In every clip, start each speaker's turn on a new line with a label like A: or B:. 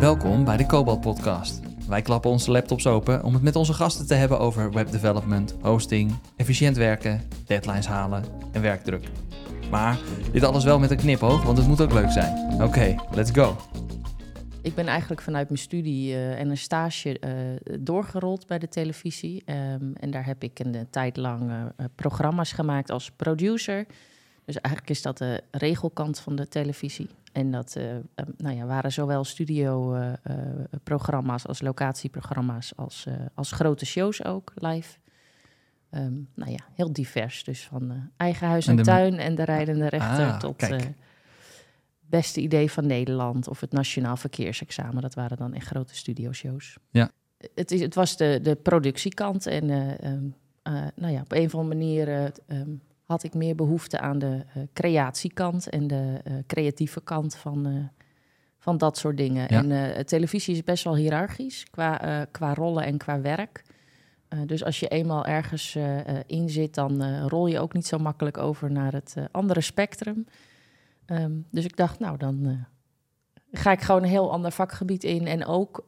A: Welkom bij de Cobalt Podcast. Wij klappen onze laptops open om het met onze gasten te hebben over webdevelopment, hosting, efficiënt werken, deadlines halen en werkdruk. Maar dit alles wel met een knipoog, want het moet ook leuk zijn. Oké, let's go.
B: Ik ben eigenlijk vanuit mijn studie uh, en een stage uh, doorgerold bij de televisie. Um, en daar heb ik een, een tijd lang programma's gemaakt als producer. Dus eigenlijk is dat de regelkant van de televisie. En dat nou ja, waren zowel studioprogramma's als locatieprogramma's als, als grote shows ook live. Um, nou ja, heel divers. Dus van eigen huis en, en tuin en de rijdende rechter ah, tot beste idee van Nederland of het Nationaal Verkeersexamen. Dat waren dan echt grote studioshows.
A: Ja.
B: Het, is, het was de, de productiekant en uh, uh, nou ja, op een of andere manier um, had ik meer behoefte aan de uh, creatiekant en de creatieve kant van, van dat soort dingen. Ja. En televisie is best wel hiërarchisch qua, qua rollen en qua werk. dus als je eenmaal ergens in zit, dan rol je ook niet zo makkelijk over naar het andere spectrum. Um, dus ik dacht, nou, dan ga ik gewoon een heel ander vakgebied in. En ook,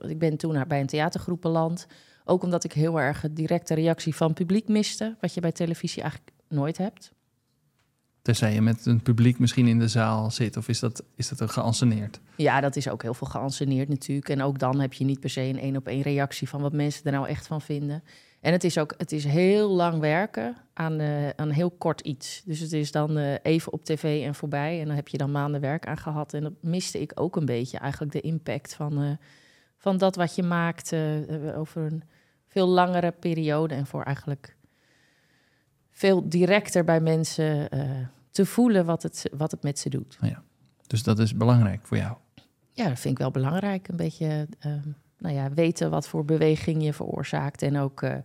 B: ik ben toen bij een theatergroep beland. Ook omdat ik heel erg een directe reactie van publiek miste. Wat je bij televisie eigenlijk nooit hebt.
A: Tenzij je met een publiek misschien in de zaal zit, of is dat, is dat geanceneerd?
B: Ja, dat is ook heel veel geanceneerd natuurlijk. En ook dan heb je niet per se een één op één reactie van wat mensen er nou echt van vinden. En het is ook het is heel lang werken aan, uh, aan heel kort iets. Dus het is dan uh, even op tv en voorbij. En dan heb je dan maanden werk aan gehad. En dat miste ik ook een beetje, eigenlijk de impact van, uh, van dat wat je maakt over een veel langere periode. En voor eigenlijk veel directer bij mensen te voelen wat het, wat het met ze doet.
A: Ja. Dus dat is belangrijk voor jou?
B: Ja, dat vind ik wel belangrijk. Een beetje nou ja, weten wat voor beweging je veroorzaakt. En ook, uh,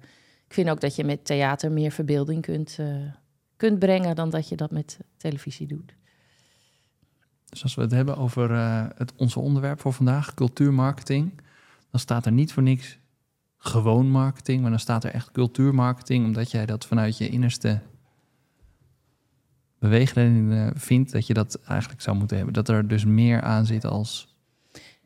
B: ik vind ook dat je met theater meer verbeelding kunt, uh, kunt brengen dan dat je dat met televisie doet.
A: Dus als we het hebben over het, onze onderwerp voor vandaag, cultuurmarketing, dan staat er niet voor niks gewoon marketing, maar dan staat er echt cultuurmarketing, omdat jij dat vanuit je innerste beweegredenen vindt dat je dat eigenlijk zou moeten hebben. Dat er dus meer aan zit als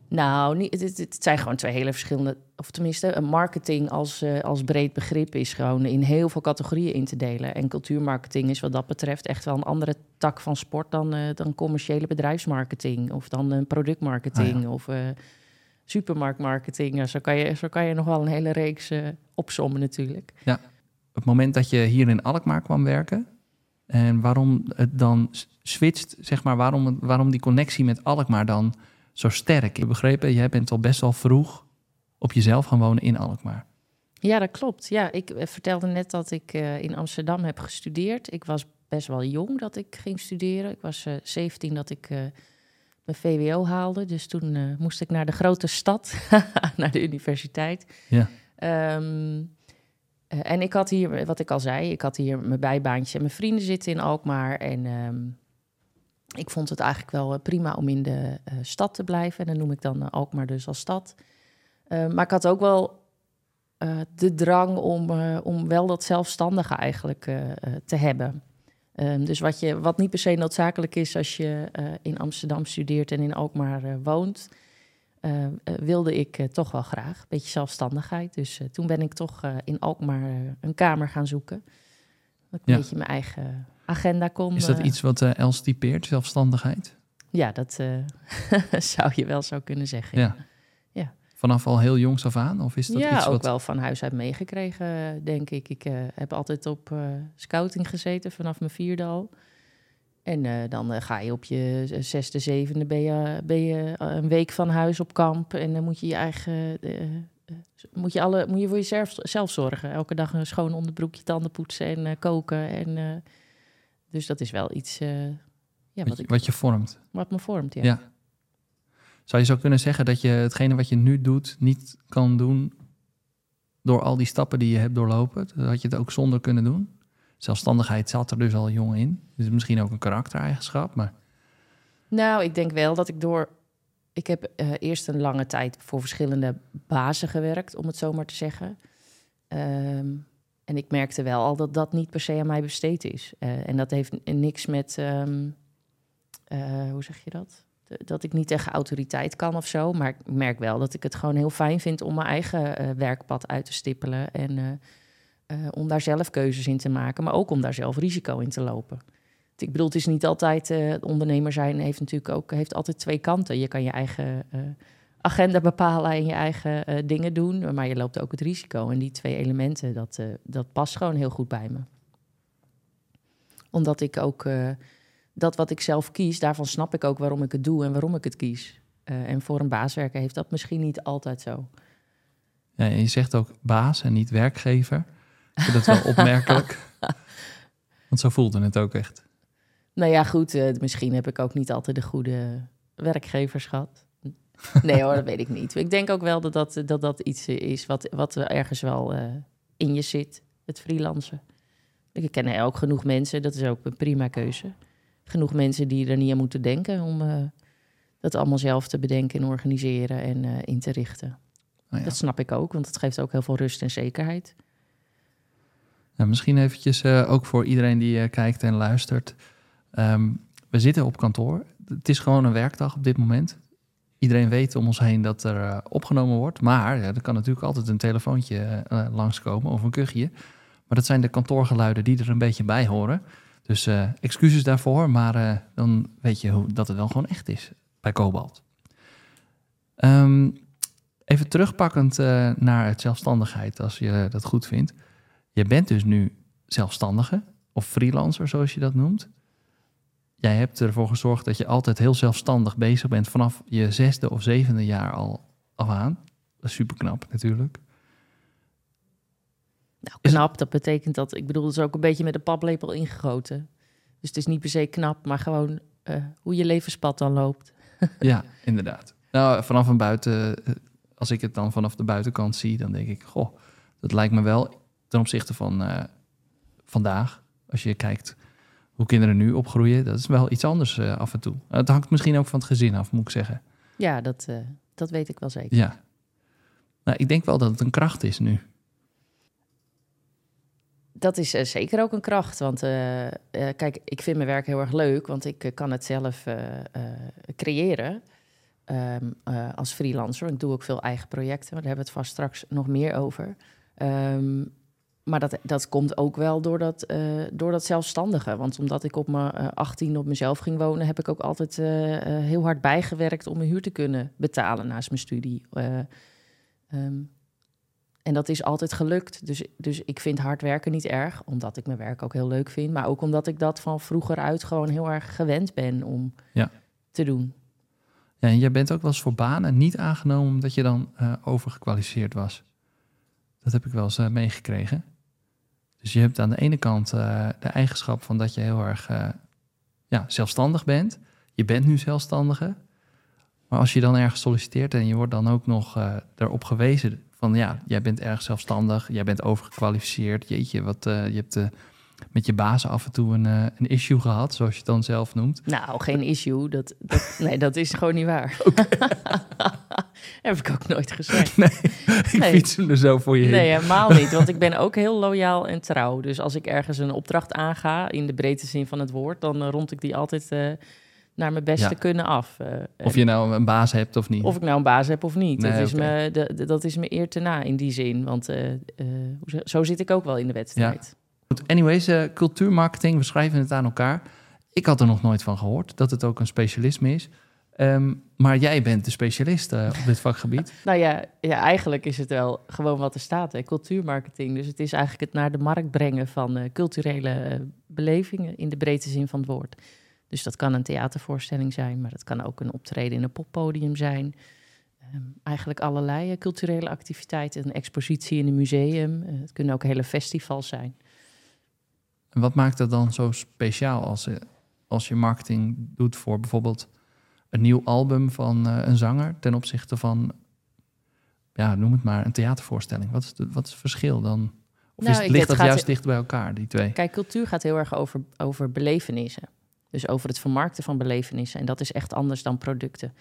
B: nou, niet, het, het, zijn gewoon twee hele verschillende. Of tenminste, een marketing als, uh, als breed begrip is gewoon in heel veel categorieën in te delen. En cultuurmarketing is wat dat betreft echt wel een andere tak van sport dan, uh, dan commerciële bedrijfsmarketing. Of dan een productmarketing ah, ja. of uh, supermarktmarketing. Zo kan, je, zo kan je nog wel een hele reeks opsommen natuurlijk.
A: Ja, op het moment dat je hier in Alkmaar kwam werken. En waarom het dan switcht, zeg maar, waarom, waarom die connectie met Alkmaar dan zo sterk. Ik heb begrepen, jij bent al best wel vroeg op jezelf gaan wonen in Alkmaar.
B: Ja, dat klopt. Ja, ik eh, vertelde net dat ik uh, in Amsterdam heb gestudeerd. Ik was best wel jong dat ik ging studeren. Ik was uh, eh, 17 dat ik uh, mijn VWO haalde. Dus toen moest ik naar de grote stad, naar de universiteit.
A: Ja.
B: Um, en ik had hier, wat ik al zei, ik had hier mijn bijbaantje en mijn vrienden zitten in Alkmaar. En um, ik vond het eigenlijk wel eh, prima om in de uh, stad te blijven. En dan noem ik dan Alkmaar dus als stad. Uh, maar ik had ook wel de drang om, om wel dat zelfstandige eigenlijk te hebben. Um, dus wat, je, wat niet per se noodzakelijk is als je in Amsterdam studeert en in Alkmaar woont... wilde ik toch wel graag. Een beetje zelfstandigheid. Dus toen ben ik toch in Alkmaar een kamer gaan zoeken. Dat ik een beetje mijn eigen agenda kon.
A: Is dat iets wat Els typeert, zelfstandigheid?
B: Ja, dat zou je wel zo kunnen zeggen.
A: Ja. ja. Vanaf al heel jongs af aan? Of is dat
B: ja,
A: iets
B: ook wel van huis uit meegekregen, denk ik. Ik uh, heb altijd op scouting gezeten vanaf mijn vierde al. En dan ga je op je zesde, zevende ben je, ben je een week van huis op kamp. En dan moet je je eigen moet je, alle, moet je voor jezelf zelf zorgen. Elke dag een schoon onderbroekje, tanden poetsen en koken. En dus dat is wel iets
A: ja, wat, wat, je vormt.
B: Wat me vormt, ja.
A: ja. Zou je zo kunnen zeggen dat je hetgene wat je nu doet niet kan doen door al die stappen die je hebt doorlopen? Dat je het ook zonder kunnen doen? Zelfstandigheid zat er dus al jong in. Dus misschien ook een karaktereigenschap, maar...
B: Nou, ik denk wel dat ik door... Ik heb uh, eerst een lange tijd voor verschillende bazen gewerkt, om het zo maar te zeggen. Um, en ik merkte wel al dat dat niet per se aan mij besteed is. Uh, en dat heeft niks met, um, uh, hoe zeg je dat? Dat ik niet tegen autoriteit kan of zo. Maar ik merk wel dat ik het gewoon heel fijn vind om mijn eigen eh, werkpad uit te stippelen. En eh, eh, om daar zelf keuzes in te maken, maar ook om daar zelf risico in te lopen. Ik bedoel, het is niet altijd, ondernemer zijn heeft natuurlijk ook heeft altijd twee kanten. Je kan je eigen agenda bepalen en je eigen dingen doen, maar je loopt ook het risico. En die twee elementen, dat, dat past gewoon heel goed bij me. Omdat ik ook dat wat ik zelf kies, daarvan snap ik ook waarom ik het doe en waarom ik het kies. Eh, en voor een baas werken heeft dat misschien niet altijd zo.
A: Ja, je zegt ook baas en niet werkgever. Ik vind dat wel opmerkelijk. Want zo voelde het ook echt.
B: Nou ja, goed, eh, misschien heb ik ook niet altijd de goede werkgevers gehad. Nee hoor, dat weet ik niet. Ik denk ook wel dat dat, dat, dat iets is wat, wat er ergens wel eh, in je zit, het freelancen. Ik ken ook genoeg mensen, dat is ook een prima keuze. Genoeg mensen die er niet aan moeten denken om eh, dat allemaal zelf te bedenken en organiseren en eh, in te richten.
A: Nou ja.
B: Dat snap ik ook, want het geeft ook heel veel rust en zekerheid.
A: Nou, misschien eventjes eh, ook voor iedereen die kijkt en luistert. Ehm, we zitten op kantoor. Het is gewoon een werkdag op dit moment. Iedereen weet om ons heen dat er opgenomen wordt. Maar ja, er kan natuurlijk altijd een telefoontje langskomen of een kuchje. Maar dat zijn de kantoorgeluiden die er een beetje bij horen. Dus eh, excuses daarvoor, maar eh, dan weet je dat het wel gewoon echt is bij Cobalt. Ehm, even terugpakkend eh, naar het zelfstandigheid, als je dat goed vindt. Je bent dus nu zelfstandige of freelancer, zoals je dat noemt. Jij hebt ervoor gezorgd dat je altijd heel zelfstandig bezig bent vanaf je zesde of zevende jaar al af aan. Dat is super knap natuurlijk.
B: Nou, knap, dat betekent dat, ik bedoel, is ook een beetje met een paplepel ingegoten. Dus het is niet per se knap, maar gewoon eh, hoe je levenspad dan loopt.
A: Ja, inderdaad. Nou, vanaf een buiten, eh, als ik het dan vanaf de buitenkant zie, dan denk ik, goh, dat lijkt me wel ten opzichte van eh, vandaag. Als je kijkt hoe kinderen nu opgroeien, dat is wel iets anders af en toe. Het hangt misschien ook van het gezin af, moet ik zeggen.
B: Ja, dat, dat weet ik wel zeker.
A: Ja. Nou, ik denk wel dat het een kracht is nu.
B: Dat is eh, zeker ook een kracht. Want eh, eh, kijk, ik vind mijn werk heel erg leuk, want ik kan het zelf creëren ehm, eh, als freelancer. Ik doe ook veel eigen projecten, maar daar hebben we het vast straks nog meer over. Ehm, maar dat, dat komt ook wel door dat, door dat zelfstandige. Want omdat ik op mijn eh 18 op mezelf ging wonen, heb ik ook altijd heel hard bijgewerkt om mijn huur te kunnen betalen naast mijn studie. Ehm, en dat is altijd gelukt. Dus, dus ik vind hard werken niet erg, omdat ik mijn werk ook heel leuk vind. Maar ook omdat ik dat van vroeger uit gewoon heel erg gewend ben om
A: Ja.
B: te doen.
A: Ja, en jij bent ook wel eens voor banen niet aangenomen omdat je dan eh, overgekwalificeerd was. Dat heb ik wel eens eh, meegekregen. Dus je hebt aan de ene kant eh, de eigenschap van dat je heel erg ja, zelfstandig bent. Je bent nu zelfstandige. Maar als je dan ergens solliciteert en je wordt dan ook nog erop gewezen van ja, jij bent erg zelfstandig, jij bent overgekwalificeerd. Jeetje, wat, eh, je hebt eh, met je baas af en toe een, eh, een issue gehad, zoals je het dan zelf noemt.
B: Nou, geen issue. Dat, dat, nee, dat is gewoon niet waar. heb ik ook nooit gezegd.
A: Ik
B: Nee.
A: fiets hem er zo voor je heen.
B: Nee, helemaal niet. Want ik ben ook heel loyaal en trouw. Dus als ik ergens een opdracht aanga, in de breedte zin van het woord, dan rond ik die altijd naar mijn beste
A: Ja.
B: kunnen af. Eh,
A: Of je nou een baas hebt of niet.
B: Of ik nou een baas heb of niet.
A: Nee,
B: dat, is me, dat is me eer te na in die zin. Want eh, eh, zo zit ik ook wel in de wedstrijd.
A: Goed, anyways, cultuurmarketing, we schrijven het aan elkaar. Ik had er nog nooit van gehoord dat het ook een specialisme is. Ehm, maar jij bent de specialist op dit vakgebied.
B: Nou ja, ja, eigenlijk is het wel gewoon wat er staat. Hè? Cultuurmarketing. Dus het is eigenlijk het naar de markt brengen van culturele belevingen in de breedte zin van het woord. Dus dat kan een theatervoorstelling zijn, maar dat kan ook een optreden in een poppodium zijn. Ehm, eigenlijk allerlei eh, culturele activiteiten. Een expositie in een museum. Eh, het kunnen ook hele festivals zijn.
A: En wat maakt het dan zo speciaal als, eh, als je marketing doet voor bijvoorbeeld een nieuw album van een zanger ten opzichte van, ja, noem het maar, een theatervoorstelling? Wat is, de, wat is het verschil dan? Of
B: Nou,
A: is het,
B: ik-
A: ligt dat juist dicht bij elkaar, die twee?
B: Kijk, cultuur gaat heel erg over, over belevenissen. Dus over het vermarkten van belevenissen. En dat is echt anders dan producten.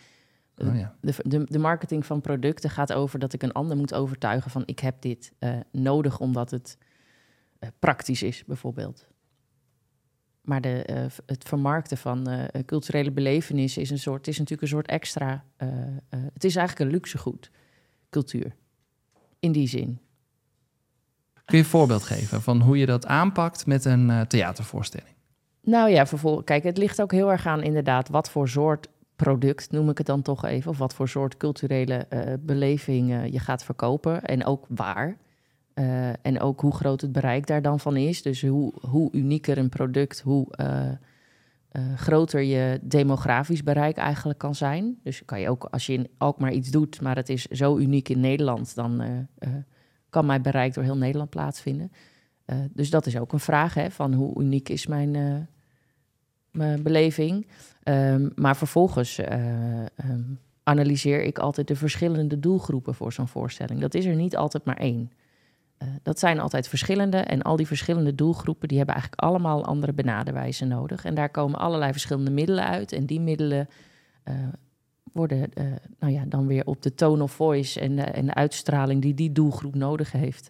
A: Oh, ja.
B: De, de, de marketing van producten gaat over dat ik een ander moet overtuigen van ik heb dit eh, nodig omdat het eh, praktisch is, bijvoorbeeld. maar de, eh, het vermarkten van culturele belevenissen is een soort, is natuurlijk een soort extra. het is eigenlijk een luxegoed, cultuur. In die zin.
A: Kun je een voorbeeld geven van hoe je dat aanpakt met een theatervoorstelling?
B: Nou ja, kijk, het ligt ook heel erg aan inderdaad wat voor soort product, noem ik het dan toch even, of wat voor soort culturele eh, beleving eh, je gaat verkopen en ook waar. Eh, en ook hoe groot het bereik daar dan van is. Dus hoe, hoe unieker een product, hoe groter je demografisch bereik eigenlijk kan zijn. Dus kan je ook, als je in Alkmaar iets doet, maar het is zo uniek in Nederland, dan kan mijn bereik door heel Nederland plaatsvinden. Dus dat is ook een vraag, hè, van hoe uniek is mijn, mijn beleving. Ehm, maar vervolgens eh, ehm, analyseer ik altijd de verschillende doelgroepen voor zo'n voorstelling. Dat is er niet altijd maar één. Eh, dat zijn altijd verschillende en al die verschillende doelgroepen die hebben eigenlijk allemaal andere benaderwijzen nodig. En daar komen allerlei verschillende middelen uit en die middelen eh, worden nou ja, dan weer op de tone of voice en en de uitstraling die die doelgroep nodig heeft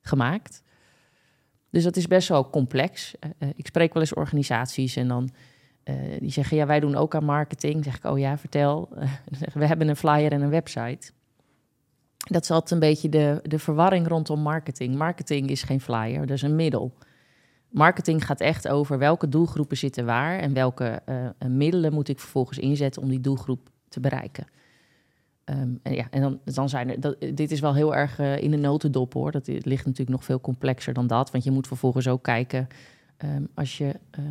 B: gemaakt. Dus dat is best wel complex. Eh, eh, ik spreek wel eens organisaties en dan eh, die zeggen ja, wij doen ook aan marketing. Dan zeg ik, oh ja, vertel. We hebben een flyer en een website. Dat is een beetje de, de verwarring rondom marketing. Marketing is geen flyer, dat is een middel. Marketing gaat echt over welke doelgroepen zitten waar en welke middelen moet ik vervolgens inzetten om die doelgroep te bereiken. Ehm, en ja, en dan, dan zijn er, dat, dit is wel heel erg eh, in de notendop hoor. Dat ligt natuurlijk nog veel complexer dan dat. Want je moet vervolgens ook kijken ehm, als je eh,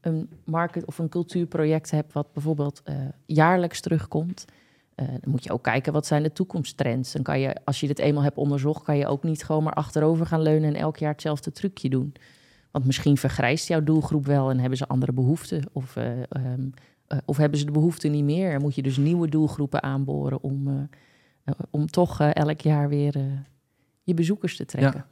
B: een market of een cultuurproject hebt, wat bijvoorbeeld eh, jaarlijks terugkomt. dan moet je ook kijken wat zijn de toekomsttrends. Dan kan je, als je dit eenmaal hebt onderzocht, kan je ook niet gewoon maar achterover gaan leunen en elk jaar hetzelfde trucje doen. Want misschien vergrijst jouw doelgroep wel en hebben ze andere behoeften. Of, eh, ehm, eh, of hebben ze de behoeften niet meer. En moet je dus nieuwe doelgroepen aanboren om, eh, eh, om toch eh, elk jaar weer eh, je bezoekers te trekken.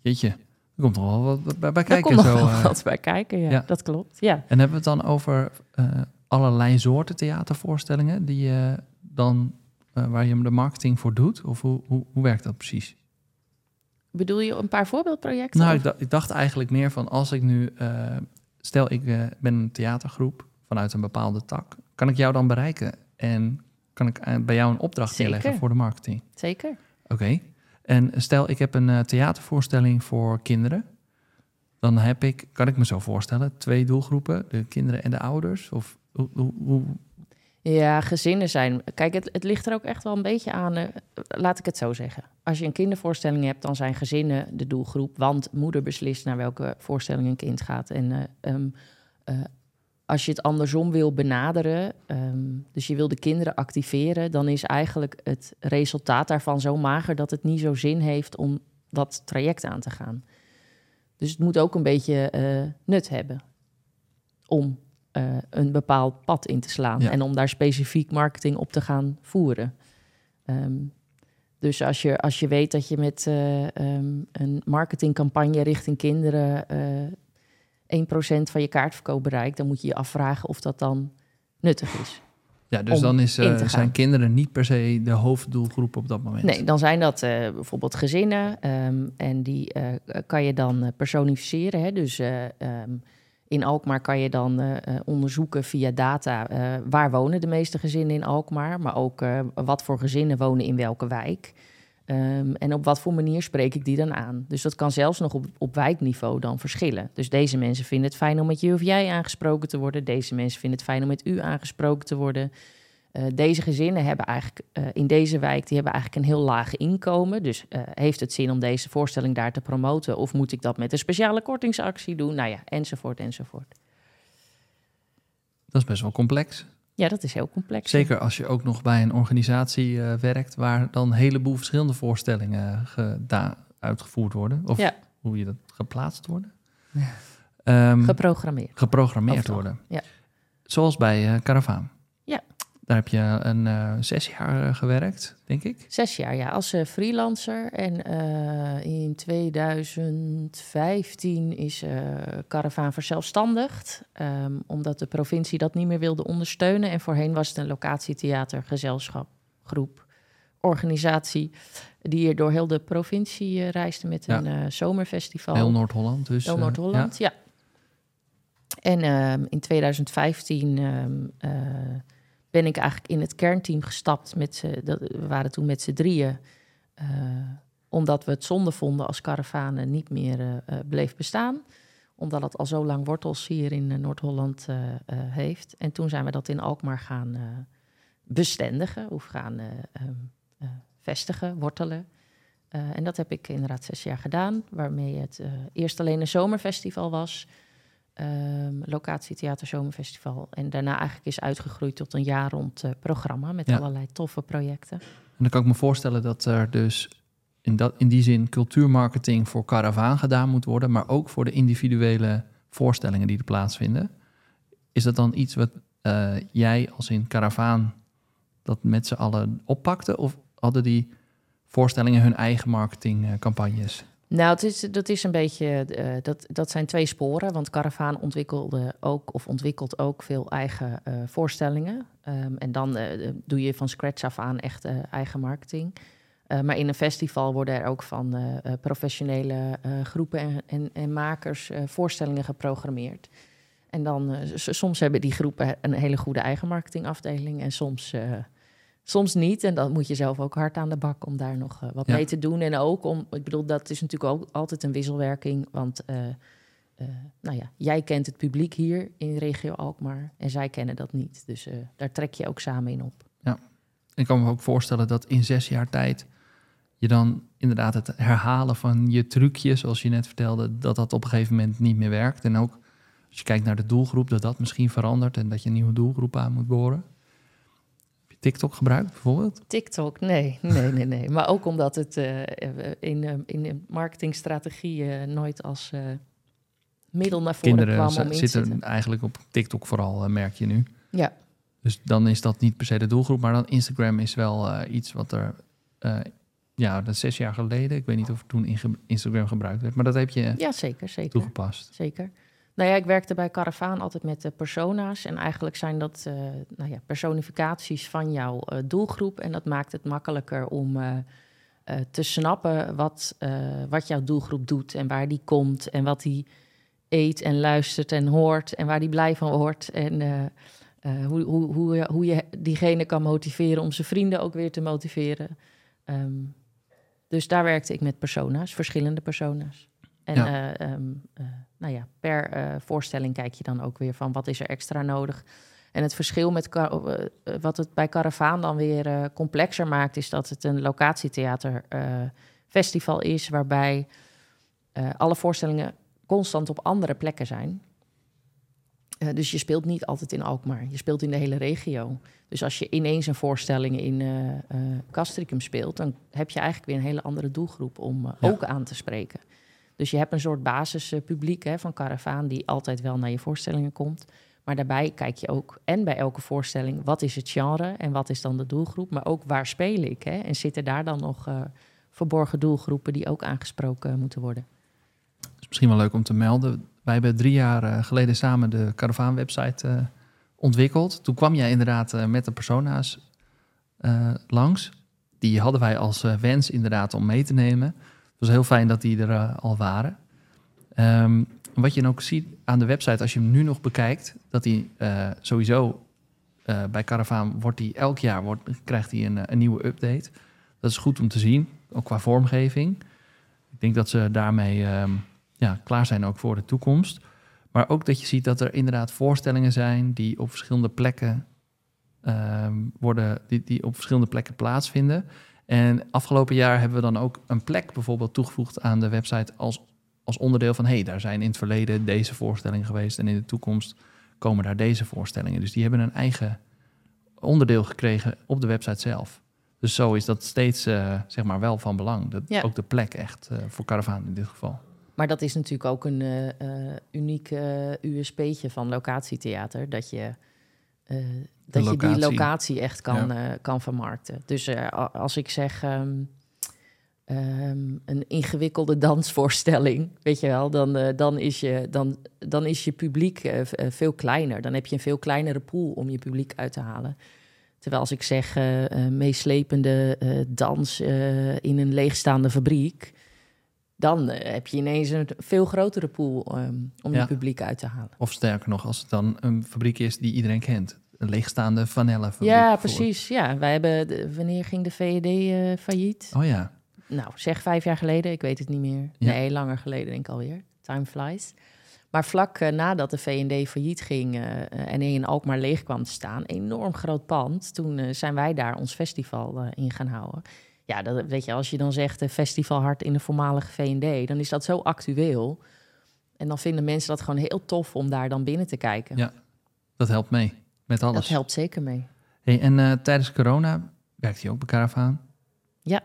A: Jeetje, er komt nog wel wat bij, kijken.
B: komt nog
A: zo,
B: wel
A: eh.
B: wat bij kijken, ja,
A: ja.
B: dat klopt. Ja.
A: En hebben we het dan over eh, allerlei soorten theatervoorstellingen die je dan, eh, waar je de marketing voor doet? Of hoe, hoe, hoe werkt dat precies?
B: Bedoel je een paar voorbeeldprojecten?
A: Nou, ik, dacht- ik dacht eigenlijk meer van als ik nu, eh, stel ik eh, ben een theatergroep vanuit een bepaalde tak, kan ik jou dan bereiken en kan ik eh, bij jou een opdracht
B: Zeker.
A: neerleggen voor de marketing?
B: Zeker.
A: Oké. En stel ik heb een eh, theatervoorstelling voor kinderen, dan heb ik, kan ik me zo voorstellen, twee doelgroepen, de kinderen en de ouders? Of hoe, hoe, hoe-
B: Ja, gezinnen zijn. Kijk, het, het ligt er ook echt wel een beetje aan. eh, laat ik het zo zeggen. Als je een kindervoorstelling hebt, dan zijn gezinnen de doelgroep. Want moeder beslist naar welke voorstelling een kind gaat. En eh, ehm, eh, als je het andersom wil benaderen, ehm, dus je wil de kinderen activeren, dan is eigenlijk het resultaat daarvan zo mager dat het niet zo zin heeft om dat traject aan te gaan. Dus het moet ook een beetje eh, nut hebben om eh, een bepaald pad in te slaan
A: Ja.
B: en om daar specifiek marketing op te gaan voeren. Ehm, dus als je, als je weet dat je met eh, ehm, een marketingcampagne richting kinderen 1% van je kaartverkoop bereikt, dan moet je je afvragen of dat dan nuttig is.
A: ja, dus dan is, eh, zijn kinderen niet per se de hoofddoelgroep op dat moment.
B: Nee, dan zijn dat eh, bijvoorbeeld gezinnen. ehm, en die eh, kan je dan personificeren. Hè? Dus eh, ehm, in Alkmaar kan je dan onderzoeken via data... waar wonen de meeste gezinnen in Alkmaar... maar ook wat voor gezinnen wonen in welke wijk... Ehm, en op wat voor manier spreek ik die dan aan? Dus dat kan zelfs nog op, op wijkniveau dan verschillen. Dus deze mensen vinden het fijn om met je of jij aangesproken te worden. Deze mensen vinden het fijn om met u aangesproken te worden. Eh, deze gezinnen hebben eigenlijk eh, in deze wijk die hebben eigenlijk een heel laag inkomen. Dus eh, heeft het zin om deze voorstelling daar te promoten? Of moet ik dat met een speciale kortingsactie doen? Nou ja, enzovoort, enzovoort.
A: Dat is best wel complex.
B: Ja, dat is heel complex.
A: Zeker als je ook nog bij een organisatie eh, werkt waar dan een heleboel verschillende voorstellingen geda- uitgevoerd worden. Of
B: Ja.
A: hoe je dat geplaatst worden. Ehm,
B: Geprogrammeerd.
A: geprogrammeerd
B: Overal,
A: worden.
B: ja.
A: Zoals bij eh Caravaan.
B: Ja.
A: Daar heb je een eh, zes jaar eh, gewerkt, denk ik.
B: Zes jaar, ja, als eh, freelancer. En in 2015 is eh Caravaan verzelfstandigd. ehm, omdat de provincie dat niet meer wilde ondersteunen. En voorheen was het een locatietheater, gezelschap, groep, organisatie... die hier door heel de provincie reisde met
A: Ja.
B: een zomerfestival.
A: Heel Noord-Holland. Dus,
B: Heel Noord-Holland, ja. En ehm, in 2015 ehm, eh, ben ik eigenlijk in het kernteam gestapt. Met dat, we waren toen met z'n drieën. eh, omdat we het zonde vonden als Caravane niet meer eh, eh, bleef bestaan. Omdat het al zo lang wortels hier in Noord-Holland heeft. En toen zijn we dat in Alkmaar gaan bestendigen. Of gaan eh, ehm, eh, vestigen, wortelen. En dat heb ik inderdaad zes jaar gedaan. Waarmee het eerst alleen een zomerfestival was. Ehm locatie Theater Zomerfestival. En daarna eigenlijk is uitgegroeid tot een jaar rond eh, programma. Met
A: Ja.
B: allerlei toffe projecten.
A: En dan kan ik me voorstellen dat er dus in, dat, in die zin cultuurmarketing voor Caravaan gedaan moet worden, maar ook voor de individuele voorstellingen die er plaatsvinden. Is dat dan iets wat eh, jij als in Caravaan dat met z'n allen oppakte? Of hadden die voorstellingen hun eigen marketingcampagnes?
B: Nou, het is, dat is een beetje. eh, dat, dat zijn twee sporen. Want Caravaan ontwikkelde ook of ontwikkelt ook veel eigen eh, voorstellingen. Ehm, en dan eh, doe je van scratch af aan echt eigen marketing. Maar in een festival worden er ook van professionele groepen en, en, en makers voorstellingen geprogrammeerd. En dan soms hebben die groepen een hele goede eigen marketingafdeling en soms, soms niet. En dan moet je zelf ook hard aan de bak om daar nog eh, wat
A: Ja.
B: mee te doen. En ook om, ik bedoel, dat is natuurlijk ook altijd een wisselwerking. Want eh, eh, nou ja, jij kent het publiek hier in regio Alkmaar en zij kennen dat niet. Dus daar trek je ook samen in op.
A: Ik kan me ook voorstellen dat in zes jaar tijd je dan inderdaad het herhalen van je trucje, zoals je net vertelde, dat dat op een gegeven moment niet meer werkt. En ook als je kijkt naar de doelgroep, dat dat misschien verandert en dat je een nieuwe doelgroep aan moet boren. TikTok gebruikt bijvoorbeeld?
B: TikTok, nee, nee, nee, nee. Maar ook omdat het eh, in, eh, in de marketingstrategie eh, nooit als eh, middel naar voren
A: Kinderen
B: kwam in te
A: zitten
B: zitten.
A: eigenlijk op TikTok vooral, eh, merk je nu.
B: Ja,
A: Dus dan is dat niet per se de doelgroep, maar dan Instagram is wel eh, iets wat er, eh, ja, dat is zes jaar geleden. Ik weet niet of toen Instagram gebruikt werd, maar dat heb je
B: ja zeker, zeker.
A: toegepast.
B: Zeker. Nou ja, ik werkte bij Caravaan altijd met de persona's. En eigenlijk zijn dat eh, nou ja, personificaties van jouw eh, doelgroep. En dat maakt het makkelijker om eh, eh, te snappen wat, eh, wat jouw doelgroep doet. En waar die komt. En wat die eet en luistert en hoort. En waar die blij van wordt. En eh, eh, hoe, hoe, hoe, hoe je diegene kan motiveren om zijn vrienden ook weer te motiveren. Ehm, dus daar werkte ik met persona's, verschillende persona's. En
A: Ja.
B: eh, ehm, eh, nou ja, per eh, voorstelling kijk je dan ook weer van wat is er extra nodig. En het verschil met wat het bij Caravaan dan weer complexer maakt, is dat het een locatietheater eh, festival is, waarbij alle voorstellingen constant op andere plekken zijn. Dus je speelt niet altijd in Alkmaar, je speelt in de hele regio. Dus als je ineens een voorstelling in Castricum speelt, dan heb je eigenlijk weer een hele andere doelgroep om
A: Ja.
B: ook aan te spreken. Dus je hebt een soort basispubliek van Caravaan die altijd wel naar je voorstellingen komt. Maar daarbij kijk je ook, en bij elke voorstelling, wat is het genre en wat is dan de doelgroep, maar ook waar speel ik? Hè? En zitten daar dan nog eh, verborgen doelgroepen die ook aangesproken moeten worden?
A: Het is misschien wel leuk om te melden. Wij hebben drie jaar eh, geleden samen de Caravaan-website eh, ontwikkeld. Toen kwam jij inderdaad met de persona's langs. Die hadden wij als wens inderdaad om mee te nemen. Het was heel fijn dat die er eh, al waren. Ehm, wat je dan ook ziet aan de website, als je hem nu nog bekijkt, dat die eh, sowieso eh, bij Caravaan wordt die elk jaar wordt, krijgt hij een, een nieuwe update. Dat is goed om te zien, ook qua vormgeving. Ik denk dat ze daarmee ehm, ja, klaar zijn ook voor de toekomst. Maar ook dat je ziet dat er inderdaad voorstellingen zijn die op verschillende plekken ehm, worden, die, die op verschillende plekken plaatsvinden. En afgelopen jaar hebben we dan ook een plek bijvoorbeeld toegevoegd aan de website als, als onderdeel van hey, daar zijn in het verleden deze voorstellingen geweest en in de toekomst komen daar deze voorstellingen. Dus die hebben een eigen onderdeel gekregen op de website zelf. Dus zo is dat steeds eh, zeg maar wel van belang. Dat
B: Ja.
A: ook de plek echt eh, voor Caravaan in dit geval.
B: Maar dat is natuurlijk ook een eh, uniek USP'tje van locatietheater. Dat je, dat je die
A: locatie.
B: echt kan, eh, kan vermarkten. Dus eh, als ik zeg ehm, ehm, een ingewikkelde dansvoorstelling, weet je wel, dan, eh, dan, is, je, dan, dan is je publiek eh, eh, veel kleiner. Dan heb je een veel kleinere pool om je publiek uit te halen. Terwijl als ik zeg eh, eh, meeslepende eh, dans eh, in een leegstaande fabriek dan eh, heb je ineens een veel grotere pool ehm, om
A: Ja.
B: je publiek uit te halen.
A: Of sterker nog, als het dan een fabriek is die iedereen kent. Een leegstaande vanillefabriek.
B: Ja, precies. Ja, wij hebben. de- wanneer ging de VED eh, failliet?
A: Oh ja,
B: Nou, zeg vijf jaar geleden, ik weet het niet meer.
A: Ja.
B: Nee, langer geleden denk ik alweer. Time flies. Maar vlak eh, nadat de V&D failliet ging eh, en in Alkmaar leeg kwam te staan, enorm groot pand, toen zijn wij daar ons festival in gaan houden. Ja, dat, weet je, als je dan zegt eh, festival hart in de voormalige V&D, dan is dat zo actueel. En dan vinden mensen dat gewoon heel tof om daar dan binnen te kijken.
A: Ja, dat helpt mee met alles.
B: dat helpt zeker mee.
A: Hey, en eh, tijdens corona werkte je ook bij Caravaan.
B: Ja.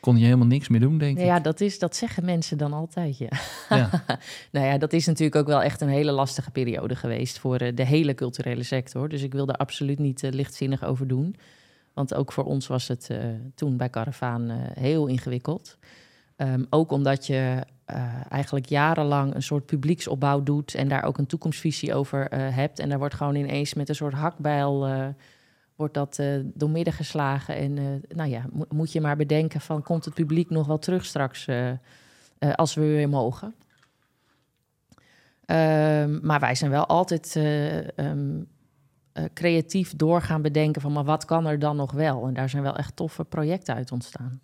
A: Kon je helemaal niks meer doen, denk
B: Nou
A: ik.
B: ja, dat, is, dat zeggen mensen dan altijd, ja.
A: Ja.
B: nou ja, dat is natuurlijk ook wel echt een hele lastige periode geweest voor eh, de hele culturele sector. Dus ik wil er absoluut niet eh, lichtzinnig over doen. Want ook voor ons was het eh, toen bij Caravaan eh, heel ingewikkeld. Ehm, ook omdat je eh, eigenlijk jarenlang een soort publieksopbouw doet en daar ook een toekomstvisie over hebt. En daar wordt gewoon ineens met een soort hakbijl wordt dat doormidden geslagen. En nou ja, mo- moet je maar bedenken van komt het publiek nog wel terug straks als we weer mogen. Ehm, maar wij zijn wel altijd eh, eh, creatief doorgaan bedenken van maar wat kan er dan nog wel? En daar zijn wel echt toffe projecten uit ontstaan.